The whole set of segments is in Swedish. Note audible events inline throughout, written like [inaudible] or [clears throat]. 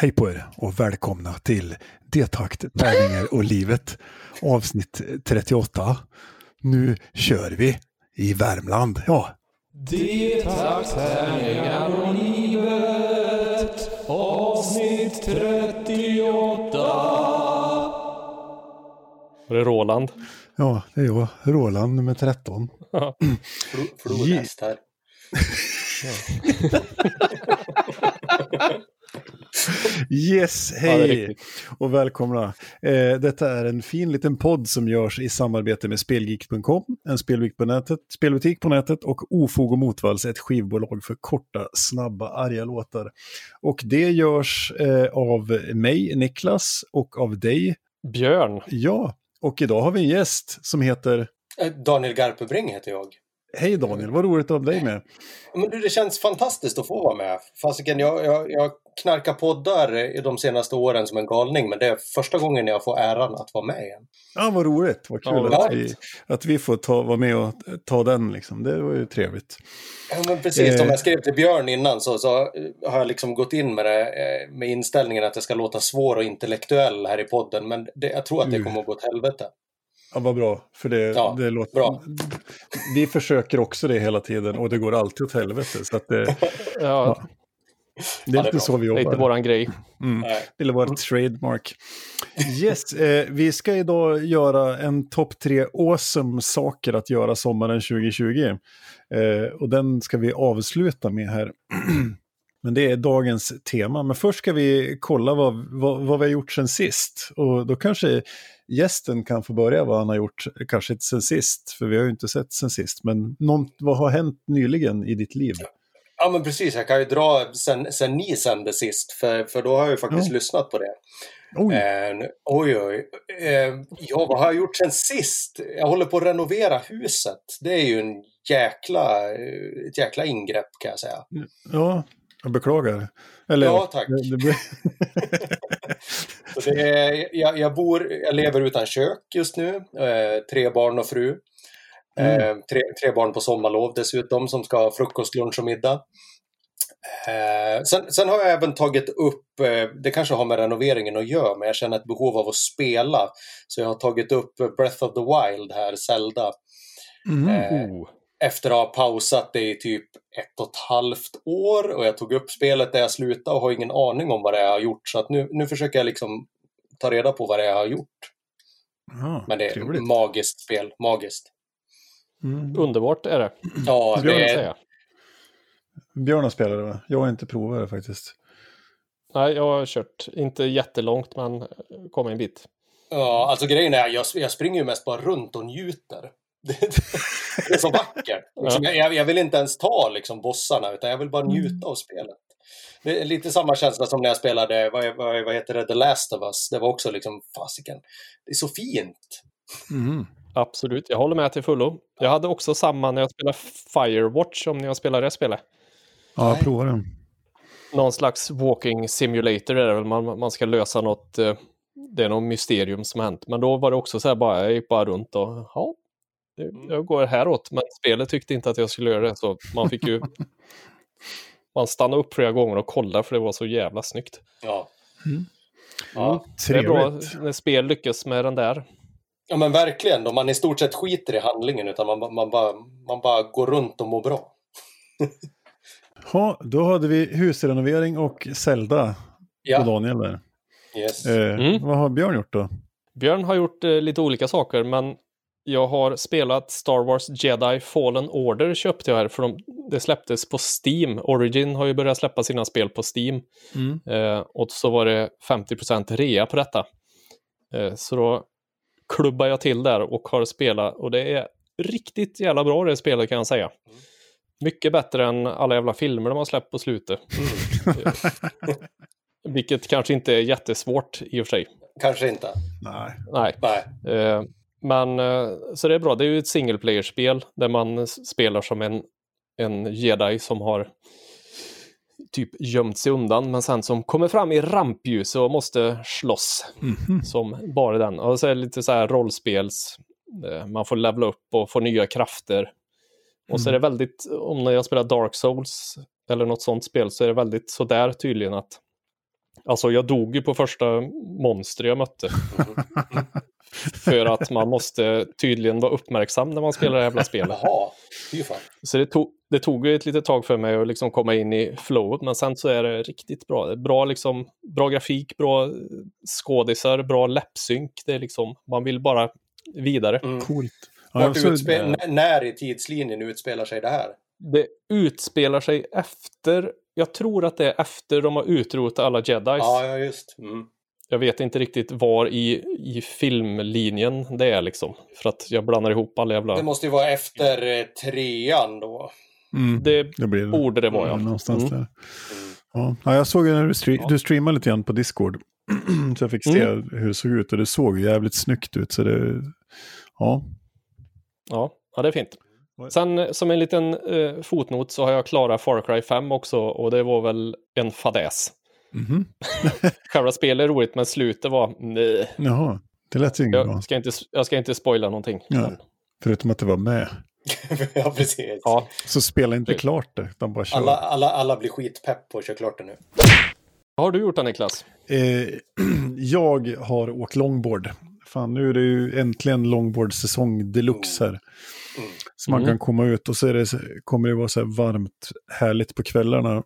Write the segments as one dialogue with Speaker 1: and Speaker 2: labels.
Speaker 1: Hej på er och välkomna till Detakt, tärningar och livet avsnitt 38. Nu kör vi i Värmland. Ja,
Speaker 2: Detakt, tärningar och livet avsnitt 38
Speaker 3: Var det Roland?
Speaker 1: ja det är jag, Roland nummer 13.
Speaker 4: Flo- Flodhäst här. [laughs]
Speaker 1: Yes,
Speaker 3: Ja,
Speaker 1: hej
Speaker 3: riktigt.
Speaker 1: och välkomna. Eh, detta är en fin liten podd som görs i samarbete med Spelgeek.com, en spelbutik på nätet, spelbutik på nätet och Ofog och Motvalls, ett skivbolag för korta, snabba, arga låtar. Och det görs eh, av mig, Niklas, och av dig,
Speaker 3: Björn.
Speaker 1: ja. Och idag har vi en gäst som heter,
Speaker 4: Eh, Daniel Garpebring heter jag.
Speaker 1: Hej Daniel, vad roligt att ha dig med.
Speaker 4: Men du, det känns fantastiskt att få vara med. Fasiken, jag, jag, jag knarkar poddar i de senaste åren som en galning, men det är första gången jag får äran att vara med igen.
Speaker 1: Ja, vad roligt, vad kul
Speaker 3: Ja,
Speaker 1: att, vi, att vi får ta, vara med och ta den, liksom. det var ju trevligt.
Speaker 4: Ja, men precis,
Speaker 1: Eh.
Speaker 4: som jag skrev till Björn innan så, så har jag liksom gått in med det eh, med inställningen att jag ska låta svår och intellektuell här i podden, men det, jag tror att det
Speaker 1: Mm.
Speaker 4: kommer att gå åt helvete.
Speaker 1: Ja, vad bra. För det,
Speaker 4: Ja,
Speaker 1: det låter...
Speaker 4: bra.
Speaker 1: Vi försöker också det hela tiden och det går alltid åt helvete. Så att det, [laughs]
Speaker 3: Ja,
Speaker 1: det är
Speaker 4: Ja, det är
Speaker 1: lite
Speaker 4: bra.
Speaker 1: så vi
Speaker 3: det är
Speaker 1: jobbar.
Speaker 3: inte våran grej.
Speaker 1: Mm.
Speaker 4: Nej.
Speaker 1: Eller vår trademark. Yes, eh, vi ska idag göra en topp tre awesome saker att göra sommaren 2020. Eh, och den ska vi avsluta med här. [clears throat] Men det är dagens tema. Men först ska vi kolla vad, vad, vad vi har gjort sen sist. Och då kanske gästen kan få börja vad han har gjort, kanske inte sen sist, för vi har ju inte sett sen sist. Men någon, vad har hänt nyligen i ditt liv?
Speaker 4: Ja, men precis. Jag kan ju dra sen, sen ni sände sist, för, för då har jag ju faktiskt
Speaker 1: Ja.
Speaker 4: lyssnat på det.
Speaker 1: Oj,
Speaker 4: Eh, oj, oj. Eh, ja, vad har jag gjort sen sist? Jag håller på att renovera huset. Det är ju en jäkla, eh, ett jäkla ingrepp kan jag säga.
Speaker 1: ja, jag beklagar. Eller,
Speaker 4: Ja, tack. [laughs]
Speaker 1: Det,
Speaker 4: Så är, jag, jag, bor, jag lever utan kök just nu. Eh, tre barn och fru. Eh, tre, tre barn på sommarlov dessutom som ska ha frukost, lunch och middag. Eh, sen, sen har jag även tagit upp, eh, det kanske har med renoveringen att göra, men jag känner ett behov av att spela. Så jag har tagit upp Breath of the Wild här, Zelda.
Speaker 1: Mm.
Speaker 4: Eh,
Speaker 3: Oh.
Speaker 4: Efter att ha pausat det i typ ett och ett halvt år och jag tog upp spelet där jag slutade och har ingen aning om vad det är jag har gjort. Så att nu, nu försöker jag liksom ta reda på vad det är jag har gjort.
Speaker 1: Ja,
Speaker 4: Men det är
Speaker 1: trevligt.
Speaker 4: ett magiskt spel, magiskt.
Speaker 1: Mm.
Speaker 3: Underbart är det,
Speaker 4: Ja,
Speaker 1: Björn
Speaker 4: det är,
Speaker 3: säga.
Speaker 1: Björn har spelat det va? Jag har inte provat det faktiskt.
Speaker 3: Nej, jag har kört, inte jättelångt, men kom en bit.
Speaker 4: ja, alltså grejen är, jag, jag springer ju mest bara runt och njuter. Det, är så vackert. Liksom, jag, jag vill inte ens ta liksom bossarna, utan jag vill bara njuta av spelet. Det är lite samma känsla som när jag spelade, vad, vad, vad heter det, The Last of Us. Det var också liksom, fasiken, det är så fint.
Speaker 1: Mm.
Speaker 3: Absolut, jag håller med till fullo. Jag hade också samma när jag spelade Firewatch, om ni har spelat det spelet.
Speaker 1: Ja,
Speaker 4: Nej.
Speaker 1: prova den.
Speaker 3: Någon slags walking simulator är det väl, man, man ska lösa något, eh, det är något mysterium som har hänt. Men då var det också så här bara, jag gick bara runt och, ja, jag går häråt. Men spelet tyckte inte att jag skulle göra det, så man fick ju [laughs] Man stannade upp flera gånger och kollade för det var så jävla snyggt.
Speaker 4: Ja.
Speaker 1: Mm.
Speaker 4: Ja.
Speaker 3: Det är bra
Speaker 1: Trevligt.
Speaker 3: när spel lyckas med den där.
Speaker 4: ja, men verkligen. Då man i stort sett skiter i handlingen utan man, man, bara, man bara går runt och mår bra. [laughs]
Speaker 1: Ja, då hade vi husrenovering och Zelda på
Speaker 4: Ja,
Speaker 1: Daniel där.
Speaker 4: yes.
Speaker 1: Eh,
Speaker 3: Mm.
Speaker 1: Vad har Björn gjort då?
Speaker 3: Björn har gjort eh, lite olika saker, men jag har spelat Star Wars Jedi Fallen Order köpte jag här, för de, det släpptes på Steam. Origin har ju börjat släppa sina spel på Steam.
Speaker 1: Mm.
Speaker 3: Eh, och så var det 50% rea på detta. Eh, så då klubbar jag till där och har spelat och det är riktigt jävla bra det spelet kan jag säga. Mycket bättre än alla jävla filmer de har släppt på slutet. [laughs] Vilket kanske inte är jättesvårt i och för sig.
Speaker 4: Kanske inte.
Speaker 1: Nej.
Speaker 3: Nej.
Speaker 4: Nej.
Speaker 3: Eh, men eh, så det är bra, det är ju ett single player-spel där man spelar som en, en jedi som har typ gömt sig undan men sen som kommer fram i rampljus och måste slåss
Speaker 1: Mhm.
Speaker 3: som bara den. Och så är det lite så här rollspels, eh, man får levla upp och få nya krafter. Och så är det väldigt, om jag spelar Dark Souls eller något sånt spel så är det väldigt sådär tydligen att Alltså jag dog ju på första monster jag mötte. [laughs] För att man måste tydligen vara uppmärksam när man spelar det här jävla spelet.
Speaker 4: Jaha.
Speaker 3: Så det tog, det tog ju ett litet tag för mig att liksom komma in i flowet, men sen så är det riktigt bra. Bra, liksom, bra grafik, bra skådisar, bra läppsynk. Det är liksom, man vill bara vidare.
Speaker 4: Mm.
Speaker 1: Coolt. Ja,
Speaker 4: utspe- n- när i tidslinjen utspelar sig det här?
Speaker 3: Det utspelar sig efter, jag tror att det är efter de har utrotat alla jedis.
Speaker 4: Ja, ja just. Mm.
Speaker 3: Jag vet inte riktigt var i, i filmlinjen det är liksom. För att jag blandar ihop alla jävla...
Speaker 4: Det måste ju vara efter eh, trean då.
Speaker 1: mm,
Speaker 3: Det
Speaker 1: det blir det.
Speaker 3: borde det vara, ja.
Speaker 1: Någonstans
Speaker 3: Mm.
Speaker 1: där.
Speaker 4: Mm.
Speaker 1: Ja. Ja, jag såg när du, stre-
Speaker 3: Ja.
Speaker 1: du streamade lite grann på Discord. [clears throat] så jag fick se
Speaker 3: Mm.
Speaker 1: hur det såg ut och det såg jävligt snyggt ut. Så det, ja.
Speaker 3: Ja, ja, det är fint. Sen eh, som en liten eh, fotnot så har jag klarat Far Cry 5 också och det var väl en fadäs.
Speaker 1: Mhm. [laughs]
Speaker 3: Själva spelet är roligt men slutet var nej.
Speaker 1: Jaha, det lät ju inget bra.
Speaker 3: Jag ska inte, jag ska inte spoila någonting.
Speaker 1: Ja.
Speaker 3: Men,
Speaker 1: Förutom att det var med. [laughs]
Speaker 4: ja, precis.
Speaker 3: ja,
Speaker 1: Så spela inte
Speaker 3: Det-
Speaker 1: klart det, utan bara kör.
Speaker 4: Alla, alla, alla blir skitpepp på att köra klart det nu.
Speaker 3: vad har du gjort då Niklas?
Speaker 1: Eh, [clears throat] jag har åkt longboard. Fan, nu är det ju äntligen longboard-säsong deluxe här.
Speaker 4: Mm.
Speaker 1: Så man
Speaker 3: Mm.
Speaker 1: kan komma ut och så är det, kommer det vara så här varmt, härligt på kvällarna.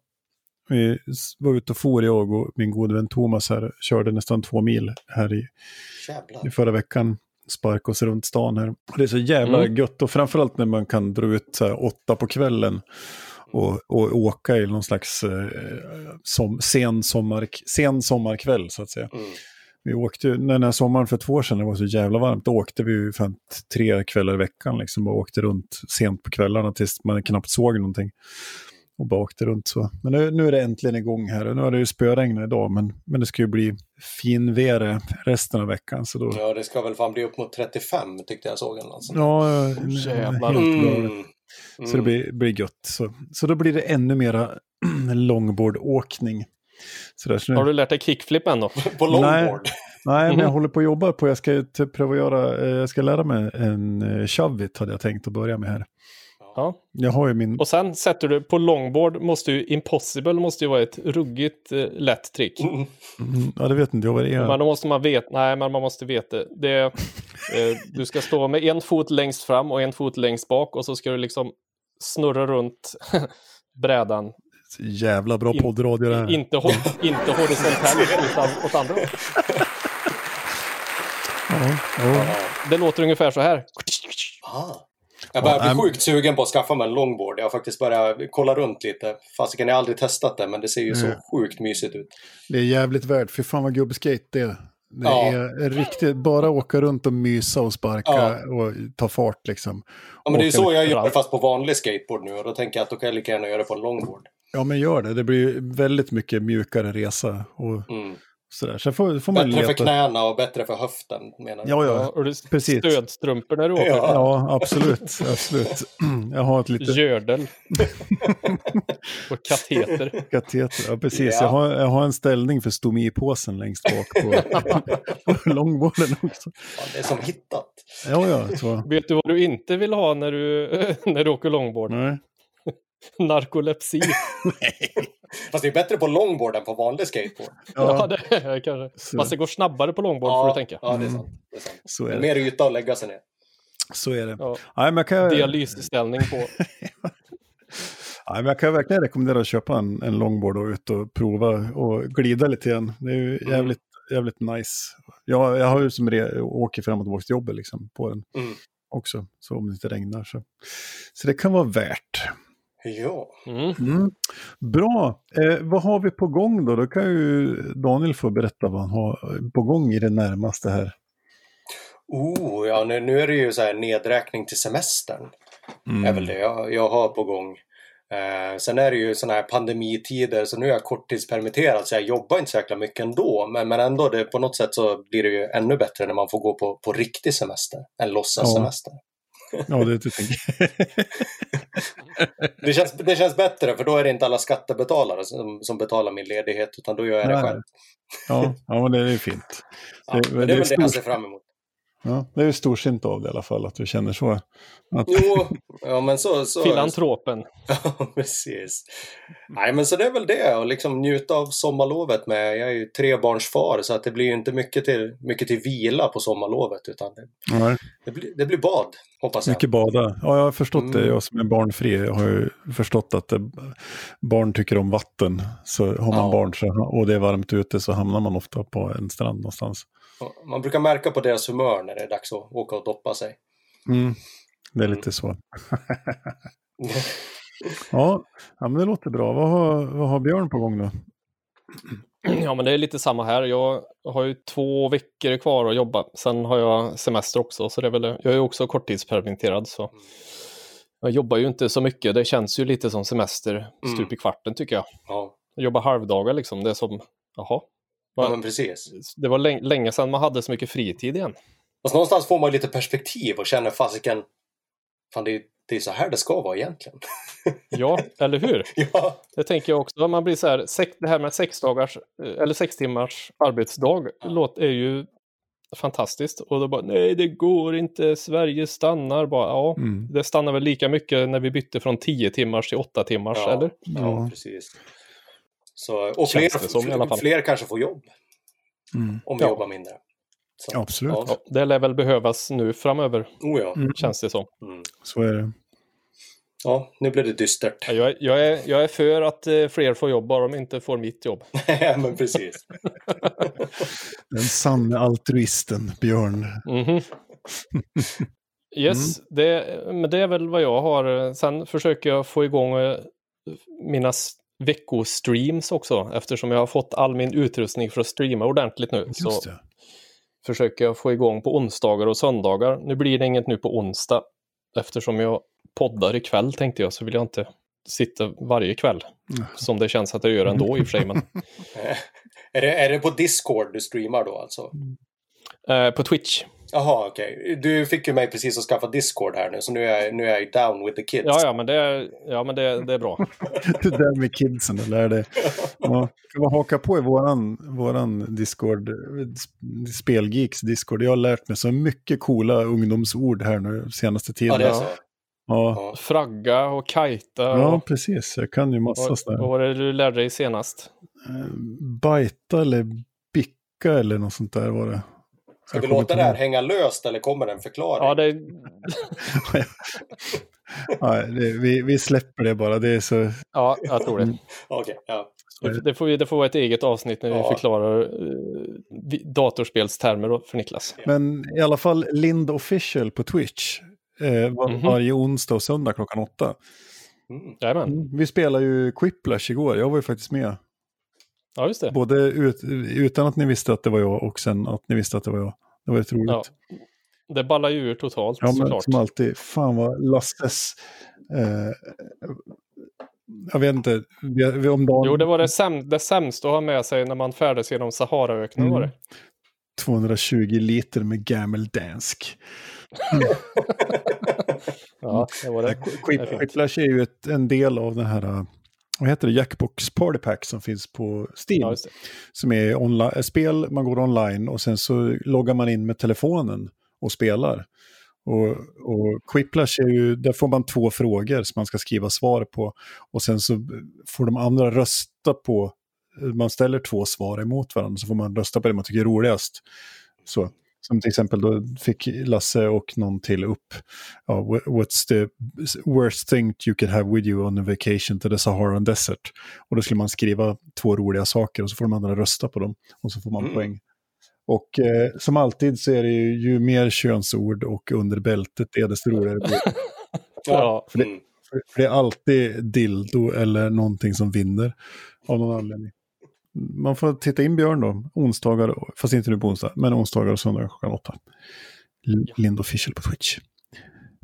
Speaker 1: Vi var ute och for jag och min gode vän Thomas här, körde nästan två mil här i, i förra veckan. Sparka oss runt stan här. Och det är så jävla
Speaker 3: Mm.
Speaker 1: gött och framförallt när man kan dra ut så här åtta på kvällen och, och åka i någon slags eh, som, sen, sommar, sen sommarkväll så att säga.
Speaker 4: Mm.
Speaker 1: Vi åkte ju, när den här sommaren för två år sedan, det var så jävla varmt, då åkte vi ju fan tre kvällar i veckan liksom. Bara åkte runt sent på kvällarna tills man knappt såg någonting. Och bara åkte runt så. Men nu, nu är det äntligen igång här. Nu har det ju spöregnat idag, men, men det ska ju bli finvere resten av veckan. Så då,
Speaker 4: Ja, det ska väl fan bli upp mot 35 tyckte jag såg en alltså.
Speaker 1: ja, bra.
Speaker 4: Mm.
Speaker 1: Så det blir, blir gött. Så, så då blir det ännu mera [clears throat] longboardåkning. Så där, så nu,
Speaker 3: Har du lärt dig kickflip än då? [laughs]
Speaker 4: På longboard.
Speaker 1: Nej, men jag håller på att jobba på, jag ska typ pröva att göra, eh, jag ska lära mig en shovit hade jag tänkt att börja med här.
Speaker 3: Ja.
Speaker 1: Jag har ju min,
Speaker 3: Och sen sätter du på longboard, måste ju impossible måste ju vara ett ruggigt eh, lätt trick.
Speaker 4: Mm.
Speaker 1: mm, ja det vet inte jag vad det är.
Speaker 3: Men då måste man veta, nej men man måste veta. Det eh, du ska stå med en fot längst fram och en fot längst bak och så ska du liksom snurra runt [laughs] brädan.
Speaker 1: Jävla bra
Speaker 3: In-
Speaker 1: poddradio det här.
Speaker 3: Inte, ho- inte horisontellt utan åt andra hållet.
Speaker 1: Ja, ja.
Speaker 3: Det låter ungefär så här.
Speaker 4: Aha. Jag börjar
Speaker 1: Ja,
Speaker 4: bli sjukt sugen på att skaffa mig en longboard. Jag har faktiskt börjat kolla runt lite. Fasiken, jag har aldrig testat det, men det ser ju så
Speaker 1: Mm.
Speaker 4: sjukt mysigt ut.
Speaker 1: Det är jävligt värt, för fan vad gubbskate det är. Det
Speaker 4: Ja.
Speaker 1: är riktigt, bara åka runt och mysa och sparka
Speaker 4: Ja.
Speaker 1: och ta fart liksom.
Speaker 4: Ja, men det är ju så jag gör fast på vanlig skateboard nu. Och då tänker jag att då kan jag lika gärna göra det på en longboard.
Speaker 1: Ja men gör det, det blir väldigt mycket mjukare resa och
Speaker 4: Mm.
Speaker 1: Sådär. Sen får, får man
Speaker 4: Bättre för
Speaker 1: leta.
Speaker 4: knäna och bättre för höften, menar du?
Speaker 1: Ja,
Speaker 3: Ja,
Speaker 1: ja.
Speaker 3: och du
Speaker 1: precis.
Speaker 3: stödstrumpor när du åker.
Speaker 4: Ja.
Speaker 1: Ja, absolut. absolut. [clears throat] Jag har ett litet
Speaker 3: Gördel. [laughs] och kateter.
Speaker 1: kateter. Ja, precis.
Speaker 4: Ja.
Speaker 1: Jag, har, jag har en ställning för stomipåsen längst bak på, [laughs] på långborden också.
Speaker 4: Fan, det är som hittat.
Speaker 1: Ja, ja. Så.
Speaker 3: Vet du vad du inte vill ha när du, [laughs] när du åker longboard?
Speaker 1: Nej. [laughs]
Speaker 3: Narkolepsi. [laughs]
Speaker 4: Fast det är bättre på longboard än på vanlig skateboard.
Speaker 3: Ja, [laughs]
Speaker 1: Ja,
Speaker 3: det är kanske.
Speaker 1: Så.
Speaker 3: Fast det går snabbare på longboard får du tänka.
Speaker 4: ja, det är
Speaker 1: Mm.
Speaker 4: sant. Det är sant.
Speaker 1: så
Speaker 4: Det
Speaker 1: är
Speaker 4: är
Speaker 1: det.
Speaker 4: mer yta att lägga sig ner.
Speaker 1: Så är det.
Speaker 3: Ja.
Speaker 1: Nej, men jag kan, nej,
Speaker 3: Dialysställning på.
Speaker 1: men jag kan verkligen rekommendera att köpa en, en longboard och ut och prova och glida lite grann. Det är ju
Speaker 4: Mm.
Speaker 1: jävligt, jävligt nice. Jag, jag har ju som re, åker fram och tillbaka till jobbet liksom, på den
Speaker 4: Mm.
Speaker 1: också. Så om det inte regnar så. Så det kan vara värt.
Speaker 4: Ja.
Speaker 3: Mm.
Speaker 1: Mm. Bra. Eh, vad har vi på gång då? Då kan ju Daniel få berätta vad han har på gång i det närmaste här.
Speaker 4: Oh, ja, nu, nu är det ju så här nedräkning till semestern.
Speaker 1: Mm.
Speaker 4: är väl det jag, jag har på gång. Eh, sen är det ju sådana här pandemitider så nu är jag korttidspermitterad så jag jobbar inte så jäkla mycket ändå. Men, men ändå, det, på något sätt så blir det ju ännu bättre när man får gå på, på riktig semester än låtsassemester.
Speaker 1: Ja, det, det [laughs]
Speaker 4: Det, känns, det känns bättre för då är det inte alla skattebetalare som, som betalar min ledighet utan då gör jag det själv.
Speaker 1: ja, ja, men det är fint.
Speaker 4: Ja,
Speaker 1: Det-
Speaker 4: det är väl det jag ser fram emot.
Speaker 1: Ja, det är ju storsint av det i alla fall, att du känner så. Att,
Speaker 4: Jo, ja men så... så
Speaker 3: Filantropen. [laughs]
Speaker 4: Ja, precis. Nej, men så det är väl det. Och liksom njuta av sommarlovet med. Jag är ju trebarnsfar så att det blir ju inte mycket till, mycket till vila på sommarlovet. Utan det,
Speaker 1: ja,
Speaker 4: det, blir, det blir bad, hoppas jag.
Speaker 1: mycket bada. Ja, jag har förstått det.
Speaker 4: Mm.
Speaker 1: Jag som är barnfri jag har ju förstått att det, barn tycker om vatten. Så har man
Speaker 4: Ja.
Speaker 1: barn så, och det är varmt ute så hamnar man ofta på en strand någonstans.
Speaker 4: Man brukar märka på deras humör när det är dags att åka och doppa sig.
Speaker 1: Mm. Det är lite så. [laughs] Ja, ja men det låter bra. Vad har, vad har Björn på gång då?
Speaker 3: Ja, men det är lite samma här. Jag har ju två veckor kvar att jobba. Sen har jag semester också, så det är väl, jag är ju också korttidspermitterad. Så jag jobbar ju inte så mycket. Det känns ju lite som semester stup i kvarten tycker jag.
Speaker 4: Ja,
Speaker 3: Jag jobbar halvdagar liksom. Det är som, jaha.
Speaker 4: Ja men precis.
Speaker 3: Det var länge, länge sedan man hade så mycket fritid igen.
Speaker 4: Fast någonstans får man ju lite perspektiv och känner fasiken, fan det är, det är så här det ska vara egentligen. [laughs]
Speaker 3: Ja, eller hur?
Speaker 4: ja,
Speaker 3: Det tänker jag också. Man blir så här, det här med sex dagars eller sex timmars arbetsdag låt, är ju fantastiskt. Och då bara, nej det går inte, Sverige stannar bara. Ja,
Speaker 1: Mm.
Speaker 3: det stannar väl lika mycket när vi bytte från tio timmars till åtta timmars,
Speaker 4: ja,
Speaker 3: eller?
Speaker 4: Ja,
Speaker 1: Ja.
Speaker 4: precis. Så, och fler,
Speaker 3: som i alla fall.
Speaker 4: fler kanske får jobb
Speaker 1: Mm.
Speaker 4: om vi
Speaker 3: Ja.
Speaker 4: jobbar mindre. Så,
Speaker 1: Absolut.
Speaker 4: Ja.
Speaker 3: Det lär väl behövas nu framöver,
Speaker 4: Oh, ja.
Speaker 1: Mm.
Speaker 3: känns det som.
Speaker 4: Mm.
Speaker 1: Så är det.
Speaker 4: ja, nu blev det dystert.
Speaker 3: Ja, Jag är, jag, är, jag är för att eh, fler får jobb, bara de inte får mitt jobb. [laughs]
Speaker 4: men precis. [laughs]
Speaker 1: Den sanne altruisten, Björn.
Speaker 3: Mhm. [laughs] Yes, det, men det är väl vad jag har. Sen försöker jag få igång eh, mina veckostreams också eftersom jag har fått all min utrustning för att streama ordentligt nu. Så försöker jag få igång på onsdagar och söndagar. Nu blir det inget nu på onsdag eftersom jag poddar ikväll tänkte jag så vill jag inte sitta varje kväll
Speaker 1: Mm.
Speaker 3: som det känns att jag gör ändå i och för sig. Men, [laughs]
Speaker 4: är, det, är det på Discord du streamar då alltså?
Speaker 3: eh, på Twitch.
Speaker 4: Jaha, okej. Du fick ju mig precis att skaffa Discord här nu, så nu är jag, nu är jag down with the kids.
Speaker 3: Ja, ja, men det är, ja, men det, det är bra. [laughs]
Speaker 1: Det där med kidsen, det lär det. Ja, kan man haka på i våran, våran Discord, Spelgeeks Discord. Jag har lärt mig så mycket coola ungdomsord här nu senaste
Speaker 4: Ja,
Speaker 1: tiden.
Speaker 4: det är
Speaker 1: Ja,
Speaker 4: så.
Speaker 1: ja.
Speaker 4: Ja.
Speaker 3: Fragga och kajta. och,
Speaker 1: precis. Jag kan ju massa
Speaker 3: vad,
Speaker 1: sådär.
Speaker 3: vad var det du lärde dig senast?
Speaker 1: Eh, Bajta eller bicka eller något sånt där var det.
Speaker 4: Ska vi låta det här hänga löst eller kommer en förklaring?
Speaker 3: Ja, det, [laughs]
Speaker 1: Nej, det, vi, vi släpper det bara. Det är så...
Speaker 3: ja jag tror det.
Speaker 4: Okej, ja.
Speaker 3: Det, det, får, det får vara ett eget avsnitt när vi
Speaker 4: Ja.
Speaker 3: förklarar uh, datorspelstermer för Niklas.
Speaker 1: Men i alla fall Lind Official på Twitch. Eh, var,
Speaker 3: Mhm.
Speaker 1: Varje onsdag och söndag klockan åtta.
Speaker 4: Mm.
Speaker 3: Jajamän.
Speaker 1: Vi spelade ju Quiplash igår. Jag var ju faktiskt med.
Speaker 3: Ja, just det.
Speaker 1: Både ut, utan att ni visste att det var jag och sen att ni visste att det var jag. Det var rätt roligt.
Speaker 3: Ja, Det ballar ju ur totalt
Speaker 1: Ja, men
Speaker 3: såklart.
Speaker 1: som alltid. Fan vad Lasses... Eh, jag vet inte. Vi, vi, om dagen,
Speaker 3: Jo, det var det, säm det sämsta att ha med sig när man färdas genom Saharaöknen var det.
Speaker 1: 220 liter med gammeldansk. [laughs]
Speaker 3: Ja, det var det.
Speaker 1: Quiplash är ju ett, en del av den här... Vad heter det? Jackbox Party Pack som finns på Steam.
Speaker 3: Ja,
Speaker 1: som är spel, man går online och sen så loggar man in med telefonen och spelar. Och, och Quiplash är ju, där får man två frågor som man ska skriva svar på. Och sen så får de andra rösta på, man ställer två svar emot varandra så får man rösta på det man tycker är roligast. Så. Som till exempel då fick Lasse och någon till upp, ja, wha- what's the worst thing you could have with you on a vacation to the Saharan desert? Och då skulle man skriva två roliga saker och så får de andra rösta på dem och så får man
Speaker 4: Mm.
Speaker 1: poäng. Och eh, som alltid så är det ju, ju mer könsord och under bältet är desto roligare blir det. [laughs]
Speaker 3: Ja,
Speaker 1: För det,
Speaker 4: Mm.
Speaker 1: för det är alltid dildo eller någonting som vinner av någon anledning. Man får titta in Björn då, onsdagar, fast inte nu på onsdag, men onsdagar och söndagar klockan åtta. Lind Official på Twitch.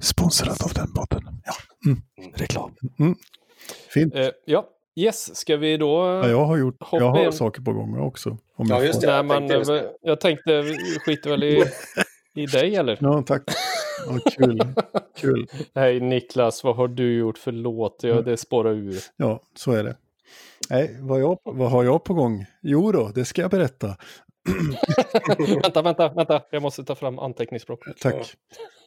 Speaker 1: Sponsrad av den podden. Ja, mm. reklam. Mm. Fint.
Speaker 3: eh, ja. Yes, ska vi då...
Speaker 1: Ja, jag har gjort,
Speaker 3: hoppa
Speaker 1: jag har
Speaker 3: in.
Speaker 1: saker på gång också. Om
Speaker 4: Ja,
Speaker 1: jag
Speaker 4: just det.
Speaker 3: Nej,
Speaker 4: jag
Speaker 3: men
Speaker 4: tänkte just
Speaker 3: eh, jag tänkte, skiter väl i, i dig eller?
Speaker 1: Ja, tack. Ja, kul. [laughs] kul.
Speaker 3: Nej, Niklas, vad har du gjort? Förlåt, jag, det spårar ur.
Speaker 1: Ja, så är det. Nej, vad, jag, vad har jag på gång? Jo då, det ska jag berätta. [laughs]
Speaker 3: vänta, vänta, vänta. Jag måste ta fram anteckningsblocket.
Speaker 1: Tack.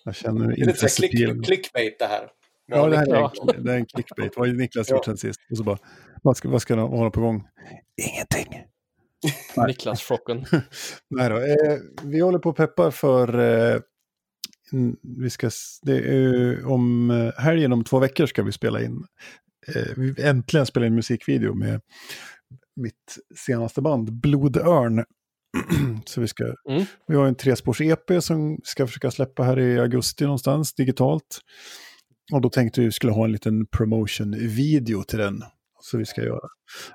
Speaker 1: Jag känner
Speaker 4: Det är lite så click, clickbait det här.
Speaker 1: Ja, det här är, en, det är en clickbait. Vad har Niklas gjort sen sist? Och så bara, vad ska, vad ska de hålla på gång? Ingenting.
Speaker 3: Niklas-chocken. [laughs]
Speaker 1: Nej då, eh, vi håller på och peppar för... Eh, vi ska, det är, om eh, helgen om två veckor ska vi spela in. Eh, vi äntligen spela in musikvideo med mitt senaste band, Blodörn. [clears throat] Så vi ska...
Speaker 3: Mm.
Speaker 1: Vi har en trespårs-EP som ska försöka släppa här i augusti någonstans digitalt. Och då tänkte vi vi skulle ha en liten promotion-video till den. Så vi ska göra.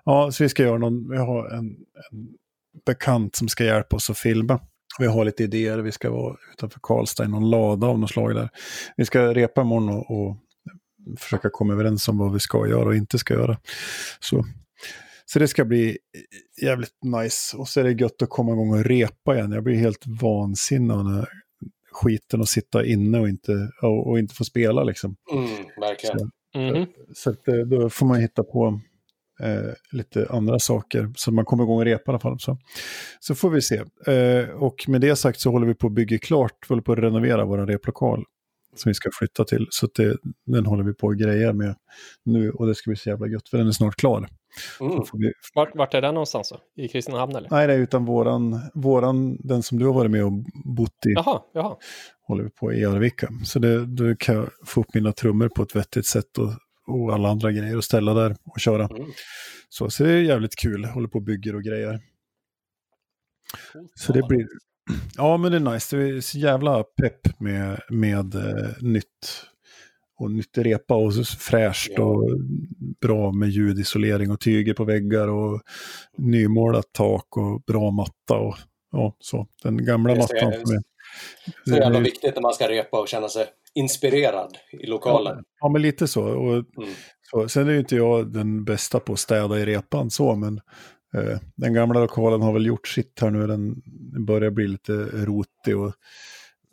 Speaker 1: Ja, så vi ska göra någon, vi har en, en bekant som ska hjälpa oss att filma. Vi har lite idéer, vi ska vara utanför Karlstad i någon lada av något slag där. Vi ska repa imorgon och, och försöka komma överens om vad vi ska göra och inte ska göra. Så, så det ska bli jävligt nice. Och så är det gött att komma igång och repa igen. Jag blir helt vansinnig av den här skiten att sitta inne och inte, och, och inte få spela liksom.
Speaker 4: Mm, verkligen.
Speaker 1: Så,
Speaker 3: Mhm.
Speaker 1: så att, eh, då får man hitta på eh, lite andra saker. Så man kommer igång och repa i alla fall. Så, så får vi se. Eh, och med det sagt så håller vi på att bygga klart. Vi håller på att renovera vår replokal. Som vi ska flytta till. Så det, den håller vi på att greja med nu. Och det ska bli så jävla gött för den är snart klar.
Speaker 4: Mm.
Speaker 1: Vi,
Speaker 3: Vart, vart är den någonstans då? I Kristinehamn eller?
Speaker 1: nej, det är utan våran, våran, den som du har varit med och bott i.
Speaker 3: Jaha, jaha.
Speaker 1: håller vi på i Arvika. Så det, då kan jag få upp mina trummor på ett vettigt sätt och, och alla andra grejer och ställa där och köra.
Speaker 4: Mm.
Speaker 1: Så, så det är jävligt kul, håller på och bygger och grejer. Så det blir... Ja, men det är nice. Det är så jävla pepp med, med eh, nytt. Och nytt repa och så fräscht
Speaker 4: Ja.
Speaker 1: och bra med ljudisolering och tyger på väggar och nymålat tak och bra matta och ja, så. Den gamla
Speaker 4: Det är
Speaker 1: mattan
Speaker 4: jävla-
Speaker 1: som är...
Speaker 4: Så jävla viktigt när man ska repa och känna sig inspirerad i lokalen.
Speaker 1: Ja, men lite så. Och,
Speaker 4: Mm.
Speaker 1: så. Sen är ju inte jag den bästa på att städa i repan så, men den gamla lokalen har väl gjort sitt här nu. Den börjar bli lite rotig och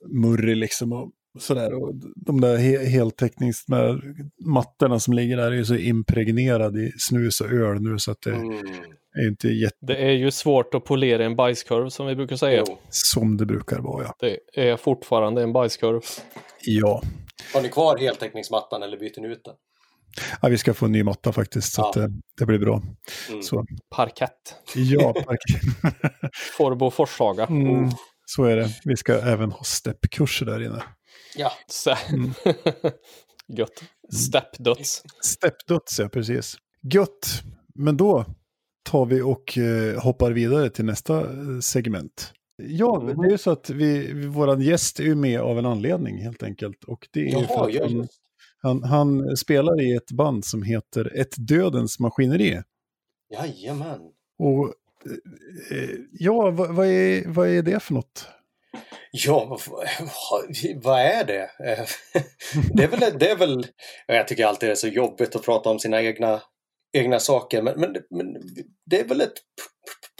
Speaker 1: murrig liksom. Och sådär. Och de där he heltäcknings de här mattorna som ligger där är ju så impregnerade i snus och öl nu så att det
Speaker 4: Mm.
Speaker 1: är ju inte jätte
Speaker 3: Det är ju svårt att polera en bajskorv som vi brukar säga.
Speaker 4: Jo.
Speaker 1: som det brukar vara. Ja,
Speaker 3: Det är fortfarande en bajskorv.
Speaker 1: ja.
Speaker 4: Har ni kvar heltäckningsmattan eller byter ni ut den?
Speaker 1: Ja vi ska få en ny matta faktiskt så
Speaker 4: Ja.
Speaker 1: att det, det blir bra.
Speaker 4: Mm.
Speaker 1: Så,
Speaker 3: Parkett.
Speaker 1: ja, [laughs] tack.
Speaker 3: Forbo Forshaga.
Speaker 1: Mm, så är det. Vi ska även ha steppkurser där inne.
Speaker 4: Ja,
Speaker 3: Så.
Speaker 1: Mm. [laughs]
Speaker 3: Gött. Steppdöds.
Speaker 1: Steppdöds, ja precis. Gött, men då tar vi och eh, hoppar vidare till nästa eh, segment. Ja,
Speaker 4: Mm.
Speaker 1: det är ju så att vi, våran gäst är ju med av en anledning helt enkelt. Och det är ju för
Speaker 4: jaha,
Speaker 1: att han. Han, han spelar i ett band som heter Ett Dödens Maskineri.
Speaker 4: Jajamän.
Speaker 1: Och eh, ja, vad, vad, är, vad är det för något?
Speaker 4: Ja, vad, [laughs] är det? Eh, [laughs] det, är väl, det är väl... Jag tycker alltid det är så jobbigt att prata om sina egna, egna saker, men, men, men det är väl ett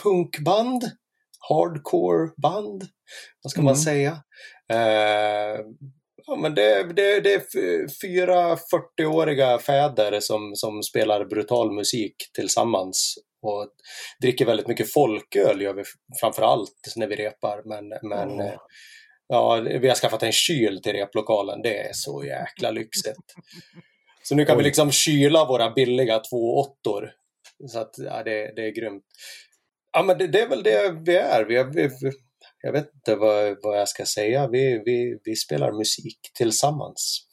Speaker 4: punkband? Hardcore-band? Vad ska man
Speaker 1: Mm.
Speaker 4: säga? Eh, ja, men det, det, det är fyra 40-åriga fäder som, som spelar brutal musik tillsammans och dricker väldigt mycket folköl gör vi framför allt när vi repar. Men, men eh, ja, vi har skaffat en kyl till replokalen. Det är så jäkla lyxigt. Så nu kan vi
Speaker 1: Oj.
Speaker 4: liksom kyla våra billiga 2.8. Så att ja, det, det är grymt. Ja, men det, det är väl det vi är. Vi, är- vi, vi, jag vet inte vad, vad jag ska säga. Vi, vi, vi spelar musik tillsammans.